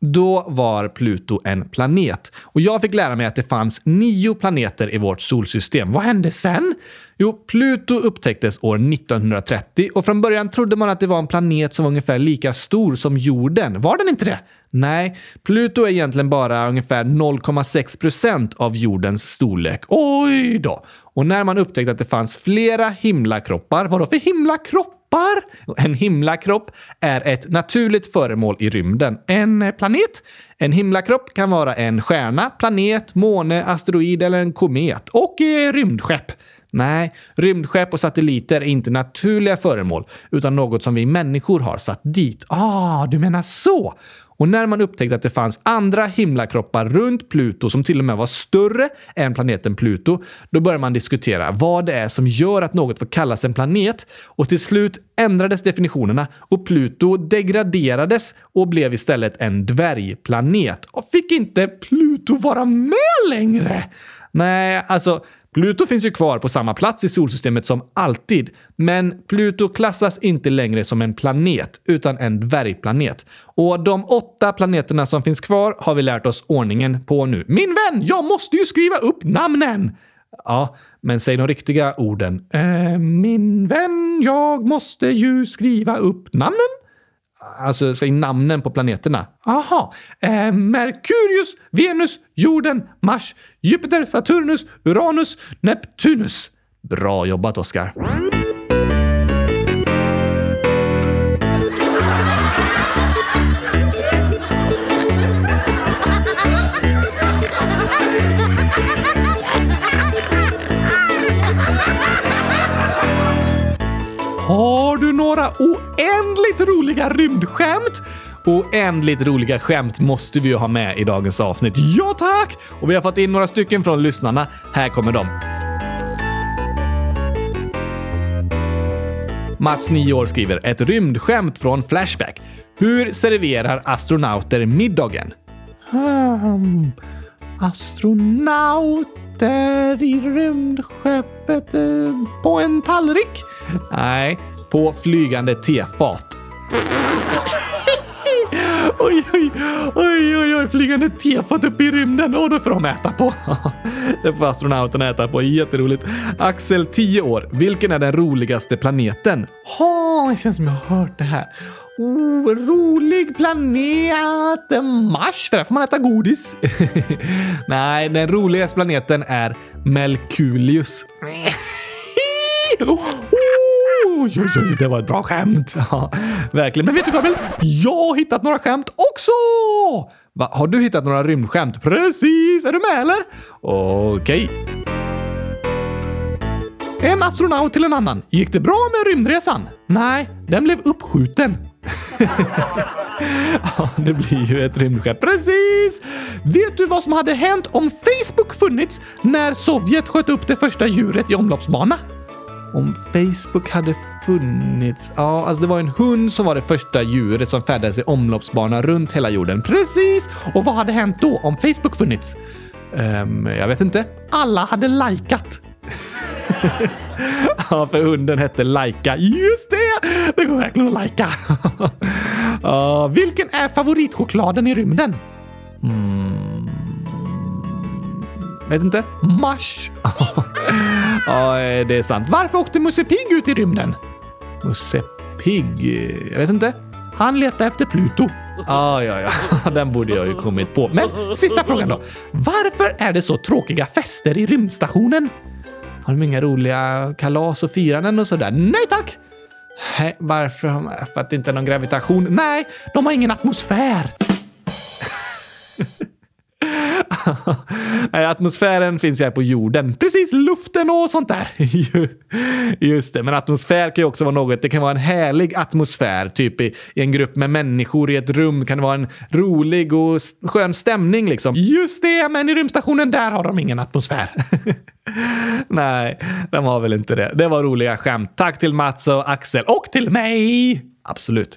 Då var Pluto en planet och jag fick lära mig att det fanns nio planeter i vårt solsystem.
Vad hände sen?
Jo, Pluto upptäcktes år 1930 och från början trodde man att det var en planet som var ungefär lika stor som jorden. Var den inte det? Nej, Pluto är egentligen bara ungefär 0,6 procent av jordens storlek.
Oj då!
Och när man upptäckte att det fanns flera himlakroppar,
vadå för himlakroppar?
En himlakropp är ett naturligt föremål i rymden.
En eh, planet?
En himlakropp kan vara en stjärna, planet, måne, asteroid eller en komet.
Och eh, rymdskepp.
Nej, rymdskepp och satelliter är inte naturliga föremål, utan något som vi människor har satt dit.
Ah, du menar så!
Och när man upptäckte att det fanns andra himlakroppar runt Pluto som till och med var större än planeten Pluto, då började man diskutera vad det är som gör att något får kallas en planet och till slut ändrades definitionerna och Pluto degraderades och blev istället en dvärgplanet.
Och fick inte Pluto vara med längre?
Nej, alltså Pluto finns ju kvar på samma plats i solsystemet som alltid, men Pluto klassas inte längre som en planet, utan en dvärgplanet. Och de åtta planeterna som finns kvar har vi lärt oss ordningen på nu.
Min vän, jag måste ju skriva upp namnen!
Ja, men säg de riktiga orden.
Äh, min vän, jag måste ju skriva upp namnen.
Alltså, säg namnen på planeterna.
Aha. Eh, Merkurius, Venus, jorden, Mars, Jupiter, Saturnus, Uranus, Neptunus.
Bra jobbat, Oskar.
Har du några oändligt roliga rymdskämt?
Oändligt roliga skämt måste vi ju ha med i dagens avsnitt.
Ja tack!
Och vi har fått in några stycken från lyssnarna. Här kommer de. Mats, 9 år, skriver ett rymdskämt från Flashback. Hur serverar astronauter middagen?
Um, astronauter i rymdskeppet eh, på en tallrik?
Nej, på flygande tefat
oj, oj, oj, oj, oj, flygande tefat upp i rymden. Och då får de äta på.
det får astronauterna äta på. Jätteroligt. Axel, 10 år. Vilken är den roligaste planeten?
Ha, det känns som jag har hört det här. Oh, rolig planet! Mars, för där får man äta godis.
Nej, den roligaste planeten är Melkulius.
Oh, Oj, oj, oj, det var ett bra skämt. Ja, verkligen. Men vet du Gabriel? Jag har hittat några skämt också!
Va, har du hittat några rymdskämt?
Precis! Är du med eller?
Okej.
Okay. En astronaut till en annan. Gick det bra med rymdresan? Nej, den blev uppskjuten.
ja, det blir ju ett rymdskepp.
Precis! Vet du vad som hade hänt om Facebook funnits när Sovjet sköt upp det första djuret i omloppsbana?
Om Facebook hade funnits... Ja, alltså det var en hund som var det första djuret som färdades i omloppsbana runt hela jorden.
Precis! Och vad hade hänt då om Facebook funnits?
Um, jag vet inte.
Alla hade likat.
ja, för hunden hette Laika.
Just det! Det går verkligen att lajka.
Uh, vilken är favoritchokladen i rymden? Mm.
Vet inte.
Mars.
Ja, det är sant.
Varför åkte Musse Pigg ut i rymden?
Musse Pigg? Jag vet inte.
Han letade efter Pluto.
Ah, ja, ja. Den borde jag ju kommit på. Men
Men sista frågan då. Varför är det så tråkiga fester i rymdstationen?
har de inga roliga kalas och firanden och sådär?
Nej tack!
Nej, varför? För att det inte är någon gravitation?
Nej, de har ingen atmosfär.
Nej, atmosfären finns ju här på jorden.
Precis, luften och sånt där.
Just det, men atmosfär kan ju också vara något. Det kan vara en härlig atmosfär, typ i, i en grupp med människor i ett rum kan det vara en rolig och skön stämning liksom.
Just det, men i rymdstationen där har de ingen atmosfär.
Nej, de har väl inte det. Det var roliga skämt. Tack till Mats och Axel. Och
till mig!
absolut.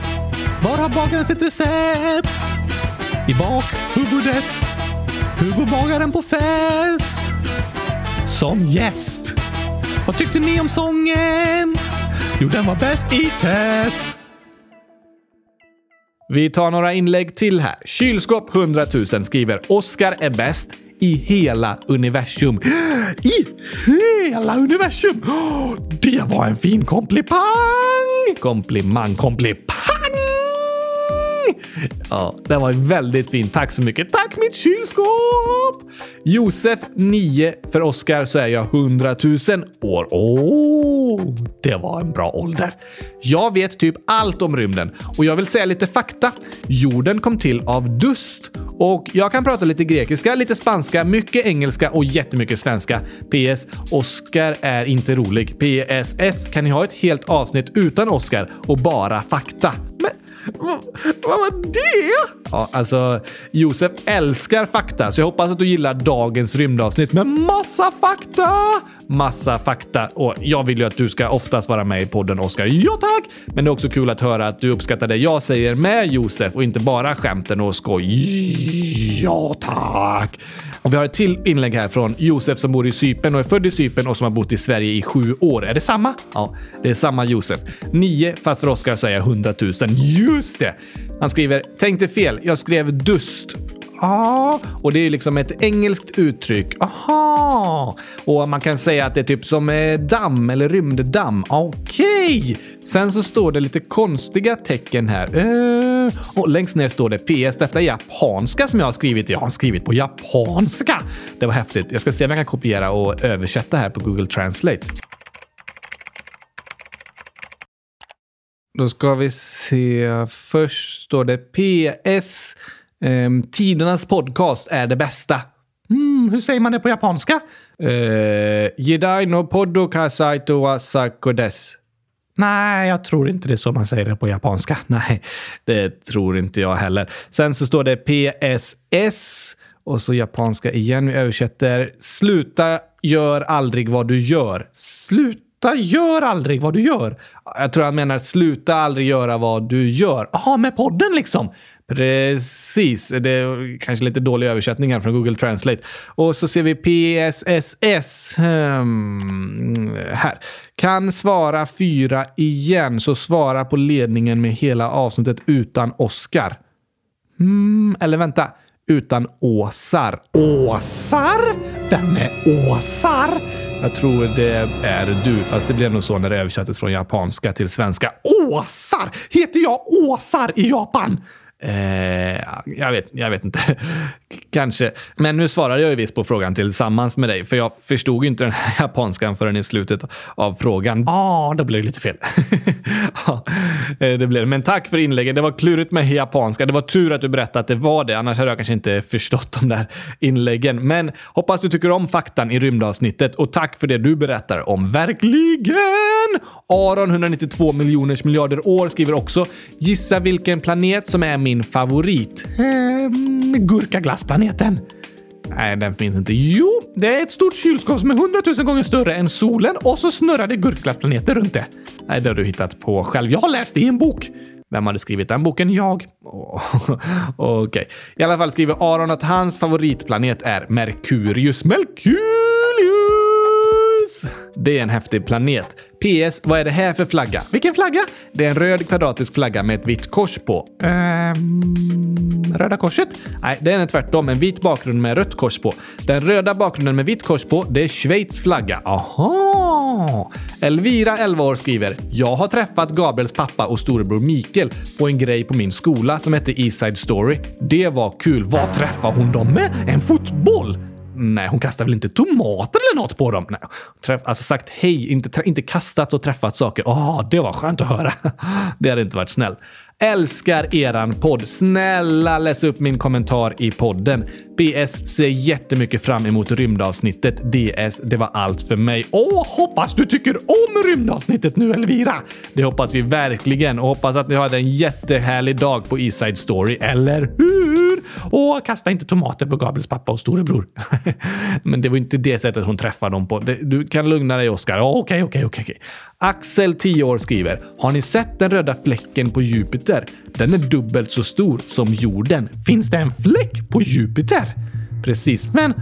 Var har bagaren sitt recept? I bakhuvudet. Hur bagaren på fest? Som gäst. Vad tyckte ni om sången? Jo, den var bäst i test.
Vi tar några inlägg till här. Kylskåp 100 000 skriver Oscar är bäst i hela universum.
I hela universum! Det var en fin komplimang!
Komplimang, komplimang! Ja, den var väldigt fin. Tack så mycket. Tack mitt kylskåp! Josef 9. För Oscar så är jag 100 000 år.
Åh, det var en bra ålder.
Jag vet typ allt om rymden och jag vill säga lite fakta. Jorden kom till av dust och jag kan prata lite grekiska, lite spanska, mycket engelska och jättemycket svenska. PS. Oscar är inte rolig. PSS. Kan ni ha ett helt avsnitt utan Oscar och bara fakta? Men
Vad vad var det?
Ja, alltså Josef älskar fakta, så jag hoppas att du gillar dagens rymdavsnitt med massa fakta! Massa fakta. Och jag vill ju att du ska oftast vara med i podden, Oskar. Ja, tack! Men det är också kul att höra att du uppskattar det jag säger med Josef och inte bara skämten och skoj.
Ja, tack. Och vi har ett till inlägg här från Josef som bor i Cypern och är född i Cypern och som har bott i Sverige i sju år. Är det samma? Ja, det är samma Josef. Nio, fast för Oskar säger jag hundratusen. Just det! Han skriver “Tänkte fel. Jag skrev dust Ah, och det är liksom ett engelskt uttryck. Aha! Och man kan säga att det är typ som eh, damm eller rymddamm. Okej! Okay. Sen så står det lite konstiga tecken här. Uh, och längst ner står det PS. Detta är japanska som jag har skrivit. Jag har skrivit på japanska. Det var häftigt. Jag ska se om jag kan kopiera och översätta här på Google Translate. Då ska vi se. Först står det PS. Ehm, tidernas podcast är det bästa.
Mm, hur säger man det på japanska?
Uh, Jidai no poddokasaito wa sakodes.
Nej, jag tror inte det är så man säger det på japanska.
Nej, det tror inte jag heller. Sen så står det PSS och så japanska igen. Vi översätter. Sluta gör aldrig vad du gör.
Sluta gör aldrig vad du gör.
Jag tror han menar sluta aldrig göra vad du gör.
Jaha, med podden liksom.
Precis. Det är kanske lite dålig översättning här från Google Translate. Och så ser vi PSSS. Hmm, här. Kan svara fyra igen, så svara på ledningen med hela avsnittet utan Oscar. Hmm, eller vänta. Utan Åsar.
Åsar? Vem är Åsar?
Jag tror det är du, fast det blev nog så när det översattes från japanska till svenska.
Åsar! Heter jag Åsar i Japan?
Eh, jag, vet, jag vet inte. Kanske. Men nu svarade jag ju visst på frågan tillsammans med dig, för jag förstod ju inte den här japanskan förrän i slutet av frågan.
Ja, ah, då blev det lite fel.
ja, eh, det blev Men tack för inlägget. Det var klurigt med japanska. Det var tur att du berättade att det var det, annars hade jag kanske inte förstått de där inläggen. Men hoppas du tycker om faktan i rymdavsnittet och tack för det du berättar om. Verkligen! Aron, 192 miljoners miljarder år, skriver också “Gissa vilken planet som är min min favorit?”
ehm, Gurkaglassplaneten.
Nej, den finns inte. Jo, det är ett stort kylskåp som är hundratusen gånger större än solen och så snurrar det gurkaglassplaneter runt det. Nej, det har du hittat på själv. Jag har läst det i en bok. Vem hade skrivit den boken? Jag. Oh, Okej. Okay. I alla fall skriver Aron att hans favoritplanet är Merkurius. Merkurius! Det är en häftig planet. PS. Vad är det här för flagga?
Vilken flagga?
Det är en röd kvadratisk flagga med ett vitt kors på.
Um, röda korset?
Nej, det är tvärtom. En vit bakgrund med rött kors på. Den röda bakgrunden med vitt kors på, det är Schweiz flagga.
Aha!
Elvira, 11 år, skriver “Jag har träffat Gabriels pappa och storebror Mikael på en grej på min skola som hette Eastside Story. Det var kul. Vad träffade hon dem med? En fotboll? Nej, hon kastar väl inte tomater eller något på dem? Nej. Träff, alltså sagt hej, inte, inte kastat och träffat saker. Åh, oh, det var skönt att höra. det hade inte varit snällt. Älskar eran podd. Snälla läs upp min kommentar i podden. BS ser jättemycket fram emot rymdavsnittet. DS, det var allt för mig.
Åh, hoppas du tycker om rymdavsnittet nu Elvira!
Det hoppas vi verkligen och hoppas att ni hade en jättehärlig dag på Eastside Story, eller hur?
Och kasta inte tomater på Gabriels pappa och storebror.
Men det var inte det sättet hon träffade dem på. Du kan lugna dig Oskar.
Okej, okej, okej.
Axel, 10 år, skriver “Har ni sett den röda fläcken på Jupiter? Den är dubbelt så stor som jorden.
Finns det en fläck på Jupiter?”
Precis,
men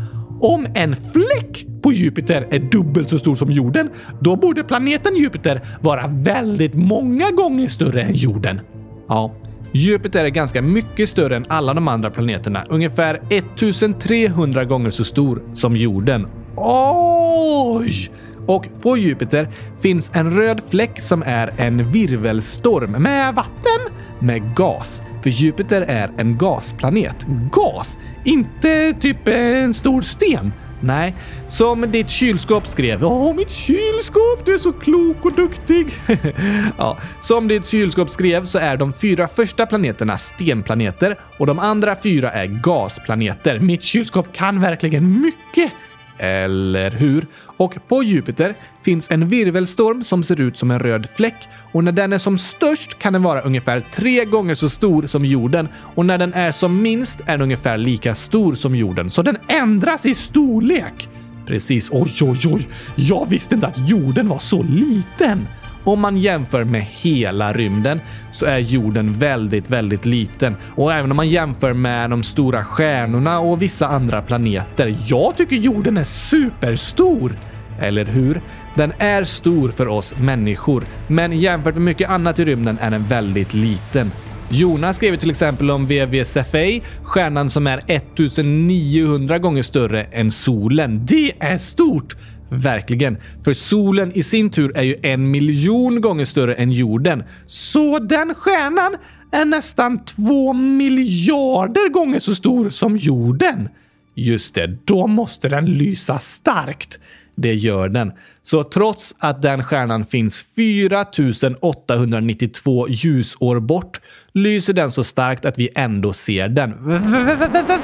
om en fläck på Jupiter är dubbelt så stor som jorden, då borde planeten Jupiter vara väldigt många gånger större än jorden.
Ja, Jupiter är ganska mycket större än alla de andra planeterna. Ungefär 1300 gånger så stor som jorden.
Oj!
Och på Jupiter finns en röd fläck som är en virvelstorm
med vatten?
Med gas. För Jupiter är en gasplanet.
Gas? Inte typ en stor sten?
Nej, som ditt kylskåp skrev.
Åh, mitt kylskåp! Du är så klok och duktig!
ja, som ditt kylskåp skrev så är de fyra första planeterna stenplaneter och de andra fyra är gasplaneter.
Mitt kylskåp kan verkligen mycket!
Eller hur? Och på Jupiter finns en virvelstorm som ser ut som en röd fläck och när den är som störst kan den vara ungefär tre gånger så stor som jorden och när den är som minst är den ungefär lika stor som jorden. Så den ändras i storlek. Precis.
Oj, oj, oj. Jag visste inte att jorden var så liten
om man jämför med hela rymden så är jorden väldigt, väldigt liten. Och även om man jämför med de stora stjärnorna och vissa andra planeter. Jag tycker jorden är superstor! Eller hur? Den är stor för oss människor, men jämfört med mycket annat i rymden är den väldigt liten. Jonas skrev till exempel om VVSFA, stjärnan som är 1900 gånger större än solen. Det är stort! Verkligen. För solen i sin tur är ju en miljon gånger större än jorden. Så den stjärnan är nästan två miljarder gånger så stor som jorden. Just det, då måste den lysa starkt. Det gör den. Så trots att den stjärnan finns 4892 ljusår bort lyser den så starkt att vi ändå ser den.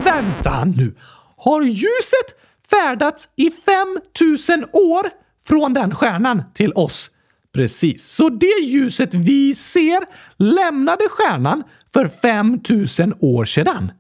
Vänta nu! Har ljuset färdats i 5000 år från den stjärnan till oss? Precis, så det ljuset vi ser lämnade stjärnan för 5000 år sedan.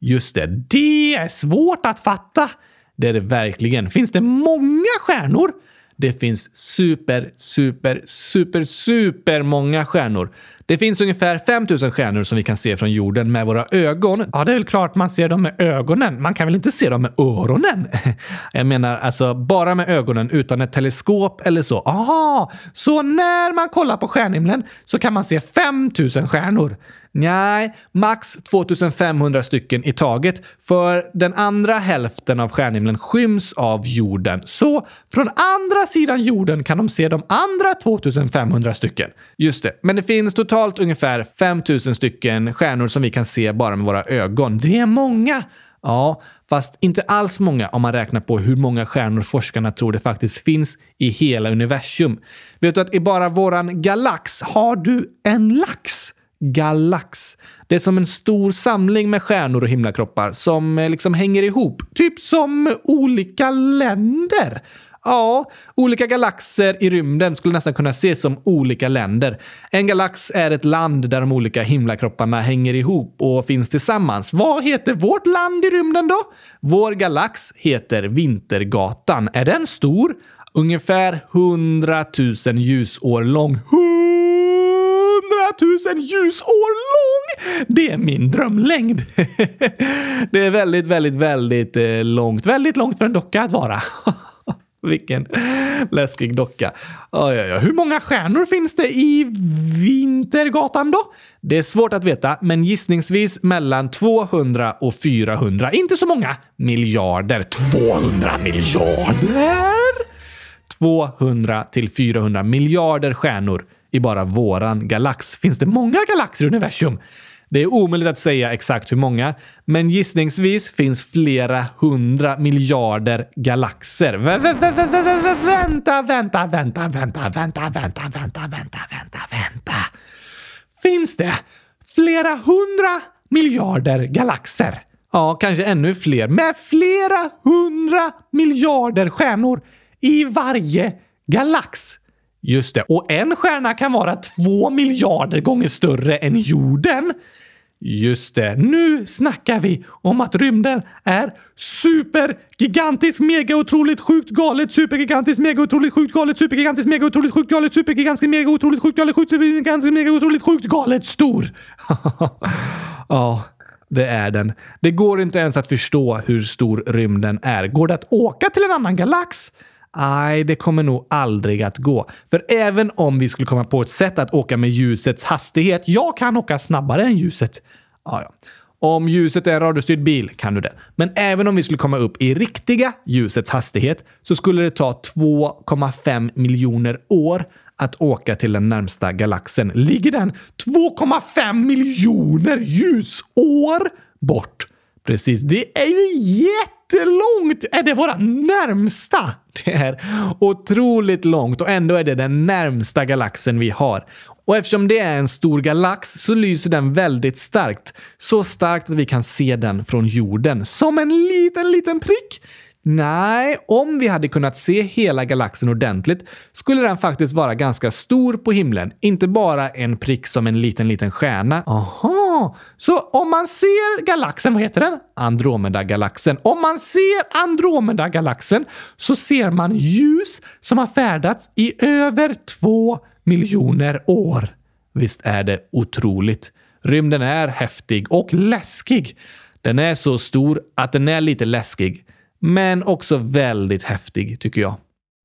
Just det, det är svårt att fatta. Det är det verkligen. Finns det många stjärnor? Det finns super, super, super, super många stjärnor. Det finns ungefär 5000 stjärnor som vi kan se från jorden med våra ögon.
Ja, det är väl klart man ser dem med ögonen. Man kan väl inte se dem med öronen? Jag menar alltså bara med ögonen utan ett teleskop eller så.
Aha, så när man kollar på stjärnhimlen så kan man se 5000 stjärnor?
Nej, max 2500 stycken i taget, för den andra hälften av stjärnhimlen skyms av jorden.
Så från andra sidan jorden kan de se de andra 2500 stycken?
Just det, men det finns totalt ungefär 5000 stycken stjärnor som vi kan se bara med våra ögon.
Det är många!
Ja, fast inte alls många om man räknar på hur många stjärnor forskarna tror det faktiskt finns i hela universum. Vet du att i bara våran galax
har du en lax?
Galax. Det är som en stor samling med stjärnor och himlakroppar som eh, liksom hänger ihop.
Typ som olika länder.
Ja, olika galaxer i rymden skulle nästan kunna ses som olika länder. En galax är ett land där de olika himlakropparna hänger ihop och finns tillsammans.
Vad heter vårt land i rymden då?
Vår galax heter Vintergatan.
Är den stor?
Ungefär 100 000 ljusår lång
tusen ljusår lång! Det är min drömlängd.
det är väldigt, väldigt, väldigt eh, långt.
Väldigt långt för en docka att vara.
Vilken läskig docka.
Oj, oj, oj. Hur många stjärnor finns det i Vintergatan då?
Det är svårt att veta, men gissningsvis mellan 200 och 400. Inte så många miljarder.
200 miljarder?
200 till 400 miljarder stjärnor i bara våran galax. Finns det många galaxer i universum? Det är omöjligt att säga exakt hur många, men gissningsvis finns flera hundra miljarder galaxer.
Vä vä vä vänta, vänta, vänta, vänta, vänta, vänta, vänta, vänta, vänta, vänta. Finns det flera hundra miljarder galaxer?
Ja, kanske ännu fler.
Med flera hundra miljarder stjärnor i varje galax.
Just det.
Och en stjärna kan vara två miljarder gånger större än jorden.
Just det.
Nu snackar vi om att rymden är supergigantisk, mega, otroligt, sjukt, galet, supergigantisk, mega, otroligt, sjukt, galet, supergigantisk, mega, otroligt, sjukt, galet, supergigantisk, mega, otroligt, sjukt, galet, sjukt, supergigantiskt, mega, otroligt, sjukt, galet, stor.
ja, det är den. Det går inte ens att förstå hur stor rymden är.
Går det att åka till en annan galax?
Nej, det kommer nog aldrig att gå. För även om vi skulle komma på ett sätt att åka med ljusets hastighet,
jag kan åka snabbare än ljuset.
Ja, ja. Om ljuset är en radiostyrd bil kan du det. Men även om vi skulle komma upp i riktiga ljusets hastighet så skulle det ta 2,5 miljoner år att åka till den närmsta galaxen.
Ligger den 2,5 miljoner ljusår bort?
Precis, det är ju jättelångt! Är det våra närmsta? Det är otroligt långt och ändå är det den närmsta galaxen vi har. Och eftersom det är en stor galax så lyser den väldigt starkt. Så starkt att vi kan se den från jorden.
Som en liten, liten prick.
Nej, om vi hade kunnat se hela galaxen ordentligt skulle den faktiskt vara ganska stor på himlen. Inte bara en prick som en liten, liten stjärna.
Aha, så om man ser galaxen, vad heter den?
Andromeda-galaxen.
Om man ser Andromeda-galaxen så ser man ljus som har färdats i över två miljoner år.
Visst är det otroligt. Rymden är häftig och läskig. Den är så stor att den är lite läskig, men också väldigt häftig tycker jag.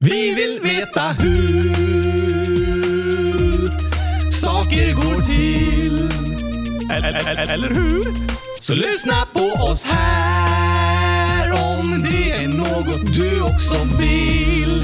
Vi vill veta hur saker går till.
Eller, eller hur?
Så lyssna på oss här om det är något du också vill.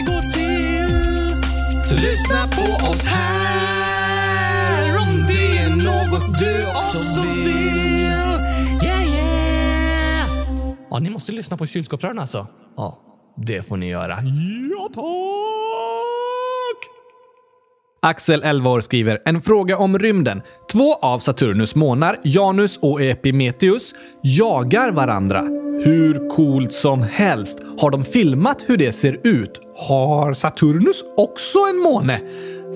Saker går till. Så lyssna på oss här om det är något du också vill.
Yeah, yeah! Ja, ni måste lyssna på kylskåpsrören alltså.
Ja, det får ni göra.
Ja, tack!
Axel, 11 år, skriver en fråga om rymden. Två av Saturnus månar, Janus och Epimetheus, jagar varandra. Hur coolt som helst. Har de filmat hur det ser ut? Har Saturnus också en måne?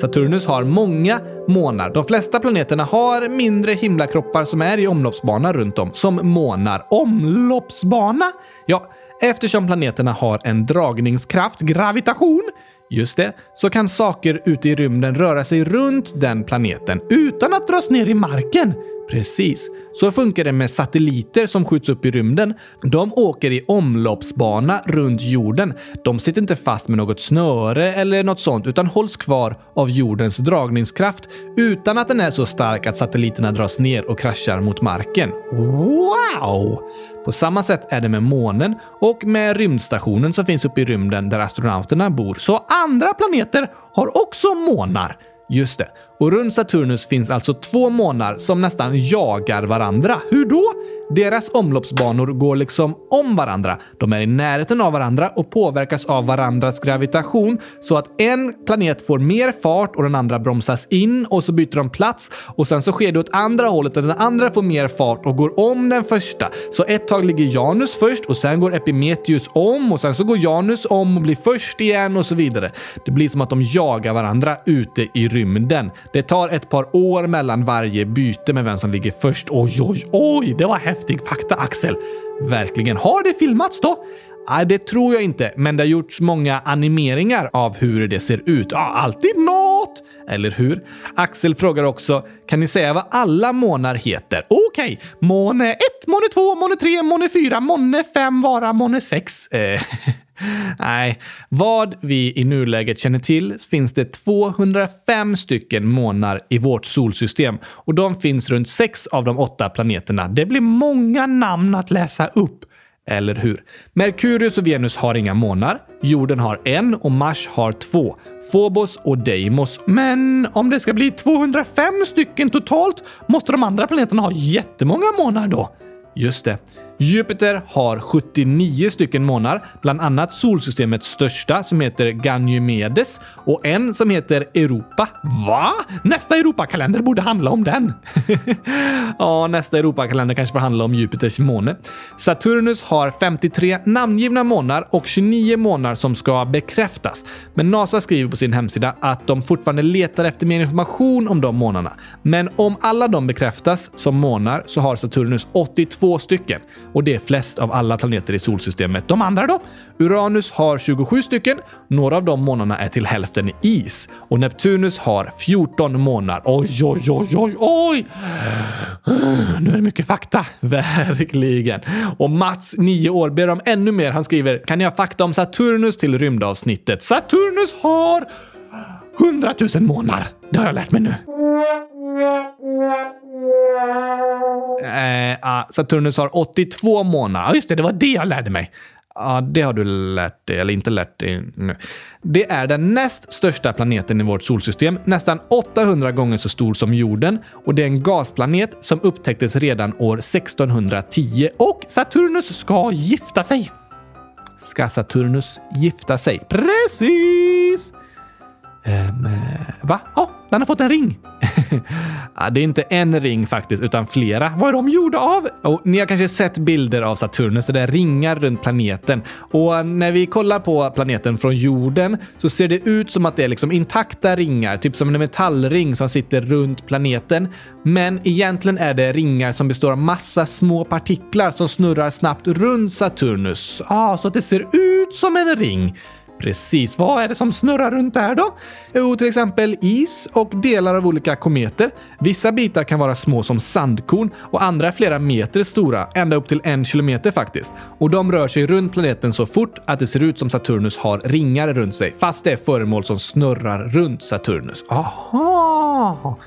Saturnus har många månar. De flesta planeterna har mindre himlakroppar som är i omloppsbana runt om, som månar. Omloppsbana? Ja, eftersom planeterna har en dragningskraft, gravitation, Just det, så kan saker ute i rymden röra sig runt den planeten utan att dras ner i marken. Precis. Så funkar det med satelliter som skjuts upp i rymden. De åker i omloppsbana runt jorden. De sitter inte fast med något snöre eller något sånt utan hålls kvar av jordens dragningskraft utan att den är så stark att satelliterna dras ner och kraschar mot marken. Wow! På samma sätt är det med månen och med rymdstationen som finns uppe i rymden där astronauterna bor. Så andra planeter har också månar. Just det. Och runt Saturnus finns alltså två månar som nästan jagar varandra. Hur då? Deras omloppsbanor går liksom om varandra. De är i närheten av varandra och påverkas av varandras gravitation så att en planet får mer fart och den andra bromsas in och så byter de plats och sen så sker det åt andra hållet där den andra får mer fart och går om den första. Så ett tag ligger Janus först och sen går Epimetheus om och sen så går Janus om och blir först igen och så vidare. Det blir som att de jagar varandra ute i rymden. Det tar ett par år mellan varje byte med vem som ligger först. Oj, oj, oj, det var häftig fakta Axel. Verkligen. Har det filmats då? Nej, det tror jag inte, men det har gjorts många animeringar av hur det ser ut. Ja, alltid något! Eller hur? Axel frågar också, kan ni säga vad alla månar heter? Okej, måne 1, måne 2, måne 3, måne 4, måne 5, vara måne 6. Eh, Nej, vad vi i nuläget känner till finns det 205 stycken månar i vårt solsystem och de finns runt sex av de åtta planeterna. Det blir många namn att läsa upp. Eller hur? Merkurius och Venus har inga månar. Jorden har en och Mars har två. Phobos och Deimos. Men om det ska bli 205 stycken totalt måste de andra planeterna ha jättemånga månar då. Just det. Jupiter har 79 stycken månar, bland annat solsystemets största som heter Ganymedes och en som heter Europa. Va? Nästa Europakalender borde handla om den. ja, nästa Europakalender kanske får handla om Jupiters måne. Saturnus har 53 namngivna månar och 29 månar som ska bekräftas. Men NASA skriver på sin hemsida att de fortfarande letar efter mer information om de månarna. Men om alla de bekräftas som månar så har Saturnus 82 stycken och det är flest av alla planeter i solsystemet. De andra då? Uranus har 27 stycken. Några av de månarna är till hälften is och Neptunus har 14 månar. Oj, oj, oj, oj, oj! Nu är det mycket fakta. Verkligen. Och Mats, 9 år, ber om ännu mer. Han skriver “Kan ni ha fakta om Saturnus till rymdavsnittet?” Saturnus har
100 000 månar! Det har jag lärt mig nu.
Eh, ah, Saturnus har 82 månader.
Ja, just det. Det var det jag lärde mig.
Ja, det har du lärt dig, eller inte lärt dig nu. Det är den näst största planeten i vårt solsystem, nästan 800 gånger så stor som jorden och det är en gasplanet som upptäcktes redan år 1610
Och Saturnus ska gifta sig.
ska Saturnus gifta sig.
Precis!
Ehm, eh,
Va? Ja, den har fått en ring.
ja, det är inte en ring faktiskt, utan flera.
Vad är de gjorda av?
Oh, ni har kanske sett bilder av Saturnus, det är ringar runt planeten. Och när vi kollar på planeten från jorden så ser det ut som att det är liksom intakta ringar, typ som en metallring som sitter runt planeten. Men egentligen är det ringar som består av massa små partiklar som snurrar snabbt runt Saturnus.
Ja, så att det ser ut som en ring. Precis. Vad är det som snurrar runt där då?
Jo, till exempel is och delar av olika kometer. Vissa bitar kan vara små som sandkorn och andra är flera meter stora, ända upp till en kilometer faktiskt. Och de rör sig runt planeten så fort att det ser ut som Saturnus har ringar runt sig, fast det är föremål som snurrar runt Saturnus.
Aha!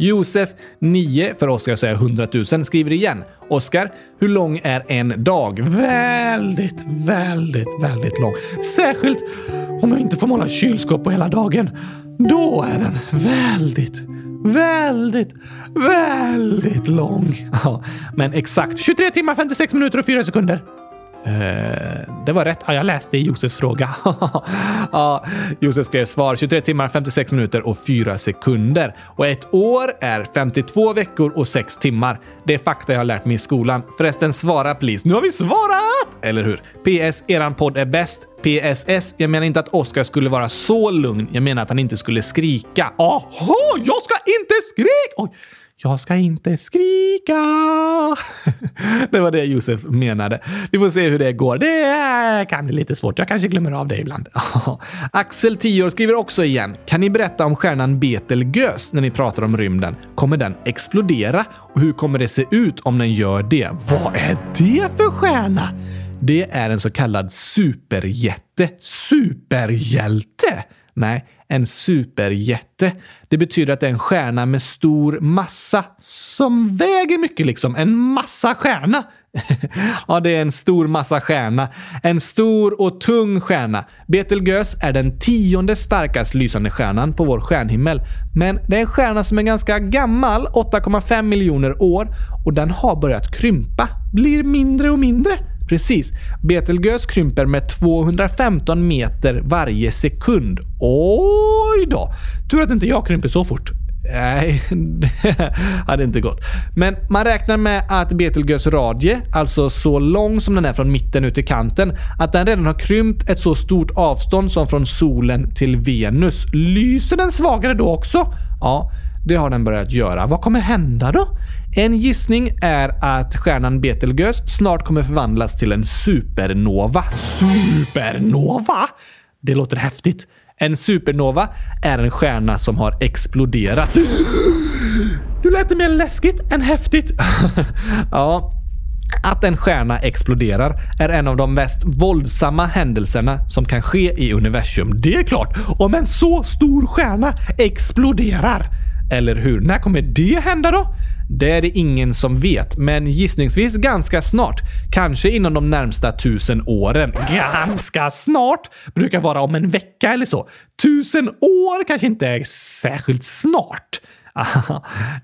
Josef, 9, för Oskar säger 100 000, skriver igen. Oskar, hur lång är en dag?
Väldigt, väldigt, väldigt lång. Särskilt om jag inte får måla kylskåp på hela dagen. Då är den väldigt, väldigt, väldigt lång.
Ja, men exakt
23 timmar, 56 minuter och 4 sekunder.
Eh, det var rätt.
Ja, jag läste Josefs fråga.
ja, Josef skrev svar 23 timmar, 56 minuter och 4 sekunder. Och ett år är 52 veckor och 6 timmar. Det är fakta jag har lärt mig i skolan. Förresten, svara please. Nu har vi svarat! Eller hur? PS, eran podd är bäst. PSS, jag menar inte att Oskar skulle vara så lugn. Jag menar att han inte skulle skrika.
Aha, jag ska inte skrika! Oj. Jag ska inte skrika.
det var det Josef menade. Vi får se hur det går.
Det kan bli lite svårt. Jag kanske glömmer av det ibland.
Axel, 10 år, skriver också igen. Kan ni berätta om stjärnan Betelgeuse när ni pratar om rymden? Kommer den explodera? Och hur kommer det se ut om den gör det?
Vad är det för stjärna?
Det är en så kallad superjätte.
Superhjälte?
Nej, en superjätte. Det betyder att det är en stjärna med stor massa.
Som väger mycket liksom. En massa stjärna.
ja, det är en stor massa stjärna. En stor och tung stjärna. Betelgeuse är den tionde starkast lysande stjärnan på vår stjärnhimmel. Men det är en stjärna som är ganska gammal, 8,5 miljoner år, och den har börjat krympa.
Blir mindre och mindre.
Precis. Betelgeuse krymper med 215 meter varje sekund.
Oj då! Tur att inte jag krymper så fort.
Nej, det hade inte gått. Men man räknar med att Betelgeuse radie, alltså så lång som den är från mitten ut till kanten, att den redan har krympt ett så stort avstånd som från solen till Venus.
Lyser den svagare då också?
Ja, det har den börjat göra.
Vad kommer hända då?
En gissning är att stjärnan Betelgeuse snart kommer förvandlas till en supernova.
Supernova? Det låter häftigt.
En supernova är en stjärna som har exploderat.
Du lät det mer läskigt än häftigt.
ja, att en stjärna exploderar är en av de mest våldsamma händelserna som kan ske i universum.
Det är klart, om en så stor stjärna exploderar.
Eller hur? När kommer det hända då? Det är det ingen som vet, men gissningsvis ganska snart. Kanske inom de närmsta tusen åren.
Ganska snart? Brukar vara om en vecka eller så. Tusen år kanske inte är särskilt snart.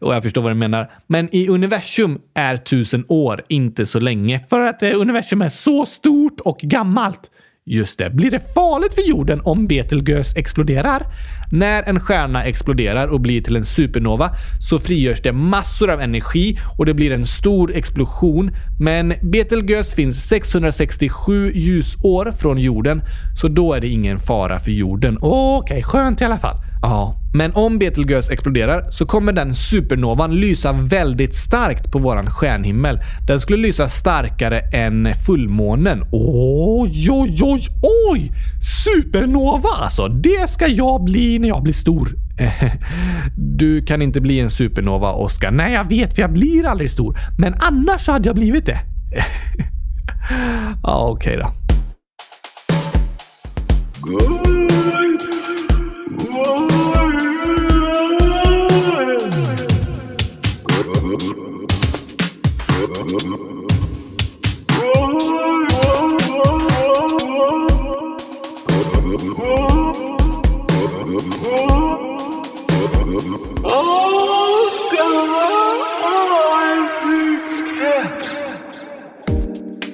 och jag förstår vad du menar. Men i universum är tusen år inte så länge.
För att eh, universum är så stort och gammalt.
Just det.
Blir det farligt för jorden om Betelgeuse exploderar?
När en stjärna exploderar och blir till en supernova så frigörs det massor av energi och det blir en stor explosion. Men Betelgeuse finns 667 ljusår från jorden, så då är det ingen fara för jorden.
Okej, okay, skönt i alla fall.
Ja, men om Betelgeuse exploderar så kommer den supernovan lysa väldigt starkt på våran stjärnhimmel. Den skulle lysa starkare än fullmånen.
Oj, oj, oj, oj! Supernova alltså! Det ska jag bli när jag blir stor.
Du kan inte bli en supernova, Oskar.
Nej, jag vet, för jag blir aldrig stor. Men annars hade jag blivit det.
ja, okej okay då.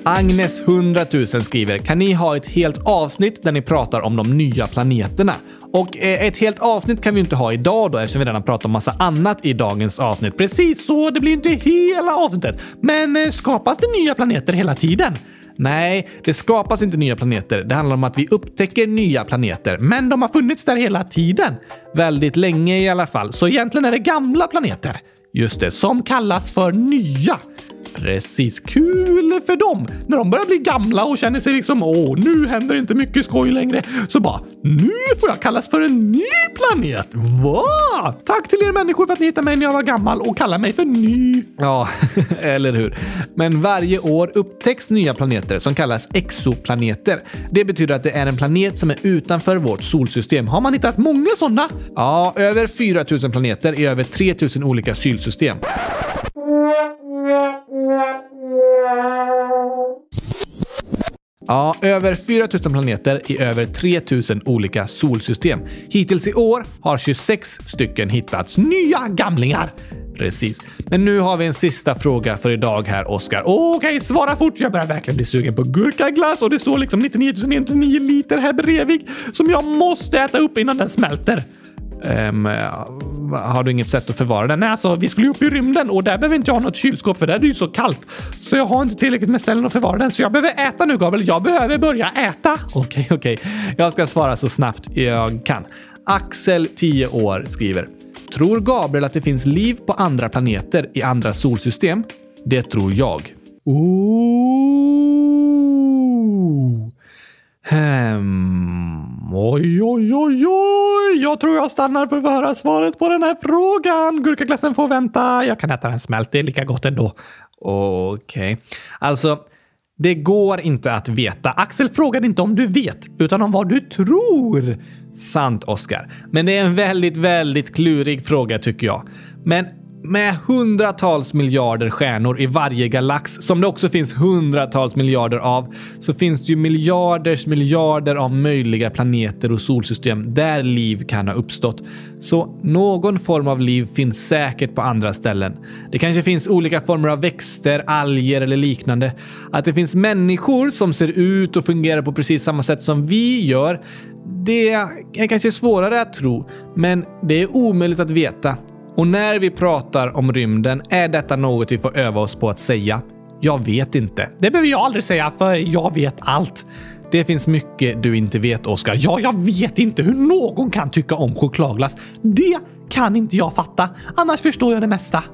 Agnes 100 000 skriver, kan ni ha ett helt avsnitt där ni pratar om de nya planeterna? Och eh, ett helt avsnitt kan vi inte ha idag då eftersom vi redan pratat om massa annat i dagens avsnitt.
Precis så, det blir inte hela avsnittet. Men eh, skapas det nya planeter hela tiden?
Nej, det skapas inte nya planeter. Det handlar om att vi upptäcker nya planeter.
Men de har funnits där hela tiden.
Väldigt länge i alla fall.
Så egentligen är det gamla planeter.
Just det,
Som kallas för nya. Precis. Kul för dem. När de börjar bli gamla och känner sig liksom åh, nu händer inte mycket skoj längre. Så bara, nu får jag kallas för en ny planet. Va? Tack till er människor för att ni hittade mig när jag var gammal och kallade mig för ny.
Ja, eller hur? Men varje år upptäcks nya planeter som kallas exoplaneter. Det betyder att det är en planet som är utanför vårt solsystem.
Har man hittat många sådana?
Ja, över 4000 planeter i över 3000 olika sylsystem. Ja, över 4 000 planeter i över 3 000 olika solsystem. Hittills i år har 26 stycken hittats.
Nya gamlingar.
Precis. Men nu har vi en sista fråga för idag här, Oskar.
Okej, okay, svara fort. Jag börjar verkligen bli sugen på gurkaglass och det står liksom 99 909 liter här bredvid som jag måste äta upp innan den smälter.
Um, har du inget sätt att förvara den?
Nej, alltså vi skulle ju upp i rymden och där behöver inte jag ha något kylskåp för där är det ju så kallt. Så jag har inte tillräckligt med ställen att förvara den så jag behöver äta nu Gabriel. Jag behöver börja äta.
Okej, okay, okej. Okay. Jag ska svara så snabbt jag kan. Axel, 10 år, skriver. Tror Gabriel att det finns liv på andra planeter i andra solsystem? Det tror jag.
Ooh. Hmm. Oj, oj, oj, oj. Jag tror jag stannar för att höra svaret på den här frågan. Gurkaglassen får vänta. Jag kan äta den smält. Det är lika gott ändå.
Okej. Okay. Alltså, det går inte att veta.
Axel frågade inte om du vet, utan om vad du tror.
Sant, Oskar. Men det är en väldigt, väldigt klurig fråga tycker jag. Men med hundratals miljarder stjärnor i varje galax, som det också finns hundratals miljarder av, så finns det ju miljarders miljarder av möjliga planeter och solsystem där liv kan ha uppstått. Så någon form av liv finns säkert på andra ställen. Det kanske finns olika former av växter, alger eller liknande. Att det finns människor som ser ut och fungerar på precis samma sätt som vi gör, det är kanske svårare att tro, men det är omöjligt att veta. Och när vi pratar om rymden är detta något vi får öva oss på att säga. Jag vet inte.
Det behöver jag aldrig säga, för jag vet allt.
Det finns mycket du inte vet, Oskar.
Ja, jag vet inte hur någon kan tycka om chokladglass. Det kan inte jag fatta. Annars förstår jag det mesta.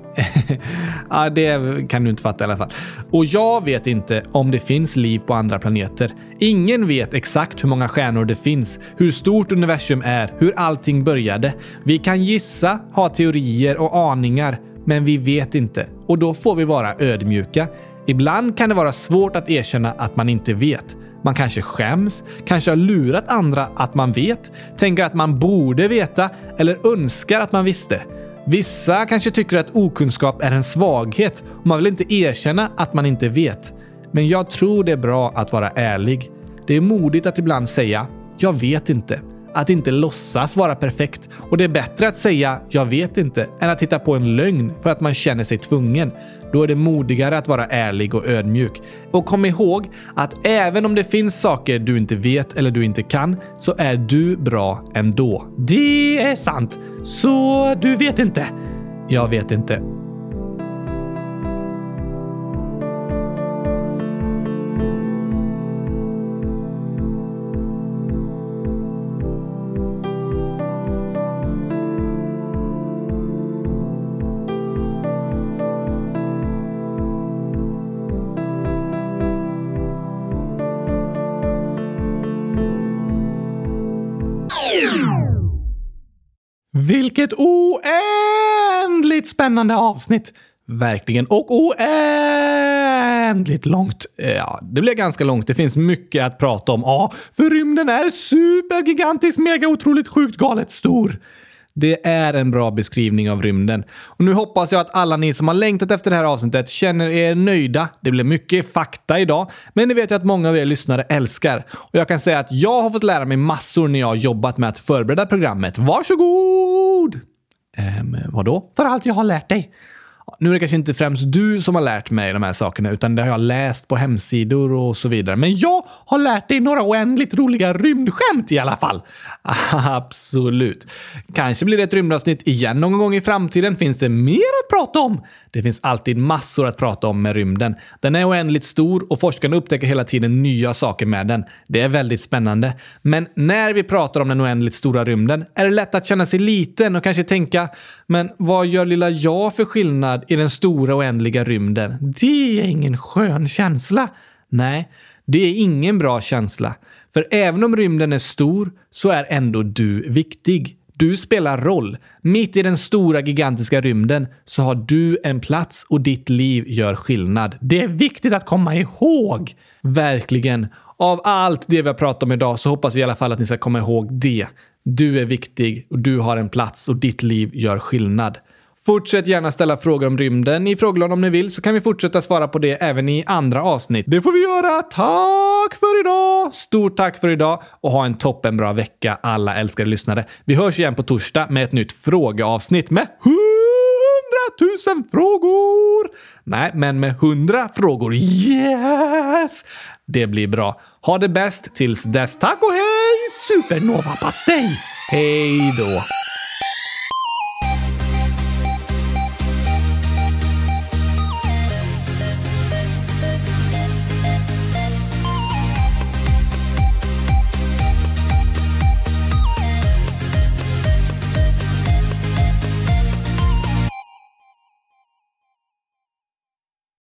ja, det kan du inte fatta i alla fall. Och jag vet inte om det finns liv på andra planeter. Ingen vet exakt hur många stjärnor det finns, hur stort universum är, hur allting började. Vi kan gissa, ha teorier och aningar, men vi vet inte. Och då får vi vara ödmjuka. Ibland kan det vara svårt att erkänna att man inte vet. Man kanske skäms, kanske har lurat andra att man vet, tänker att man borde veta eller önskar att man visste. Vissa kanske tycker att okunskap är en svaghet och man vill inte erkänna att man inte vet. Men jag tror det är bra att vara ärlig. Det är modigt att ibland säga “Jag vet inte” att inte låtsas vara perfekt. Och det är bättre att säga “jag vet inte” än att hitta på en lögn för att man känner sig tvungen. Då är det modigare att vara ärlig och ödmjuk. Och kom ihåg att även om det finns saker du inte vet eller du inte kan så är du bra ändå.
Det är sant. Så du vet inte?
Jag vet inte.
Vilket oändligt spännande avsnitt!
Verkligen. Och oändligt långt. Eh, ja, det blev ganska långt. Det finns mycket att prata om.
Ja, för rymden är supergigantisk, mega otroligt sjukt galet stor.
Det är en bra beskrivning av rymden. Och nu hoppas jag att alla ni som har längtat efter det här avsnittet känner er nöjda. Det blev mycket fakta idag, men det vet jag att många av er lyssnare älskar. Och jag kan säga att jag har fått lära mig massor när jag har jobbat med att förbereda programmet. Varsågod! Ehm, vadå?
För allt jag har lärt dig.
Nu är det kanske inte främst du som har lärt mig de här sakerna, utan det har jag läst på hemsidor och så vidare. Men jag
Har lärt dig några oändligt roliga rymdskämt i alla fall.
Absolut. Kanske blir det ett rymdavsnitt igen någon gång i framtiden. Finns det mer att prata om? Det finns alltid massor att prata om med rymden. Den är oändligt stor och forskarna upptäcker hela tiden nya saker med den. Det är väldigt spännande. Men när vi pratar om den oändligt stora rymden är det lätt att känna sig liten och kanske tänka “men vad gör lilla jag för skillnad i den stora oändliga rymden?”
Det är ingen skön känsla.
Nej, det är ingen bra känsla. För även om rymden är stor så är ändå du viktig. Du spelar roll. Mitt i den stora gigantiska rymden så har du en plats och ditt liv gör skillnad.
Det är viktigt att komma ihåg.
Verkligen. Av allt det vi har pratat om idag så hoppas jag i alla fall att ni ska komma ihåg det. Du är viktig och du har en plats och ditt liv gör skillnad. Fortsätt gärna ställa frågor om rymden i frågelådan om ni vill så kan vi fortsätta svara på det även i andra avsnitt. Det får vi göra. Tack för idag! Stort tack för idag och ha en toppenbra vecka alla älskade lyssnare. Vi hörs igen på torsdag med ett nytt frågeavsnitt med hundratusen frågor! Nej, men med hundra frågor. Yes! Det blir bra. Ha det bäst tills dess. Tack och hej!
Supernova-pastej!
Hej då!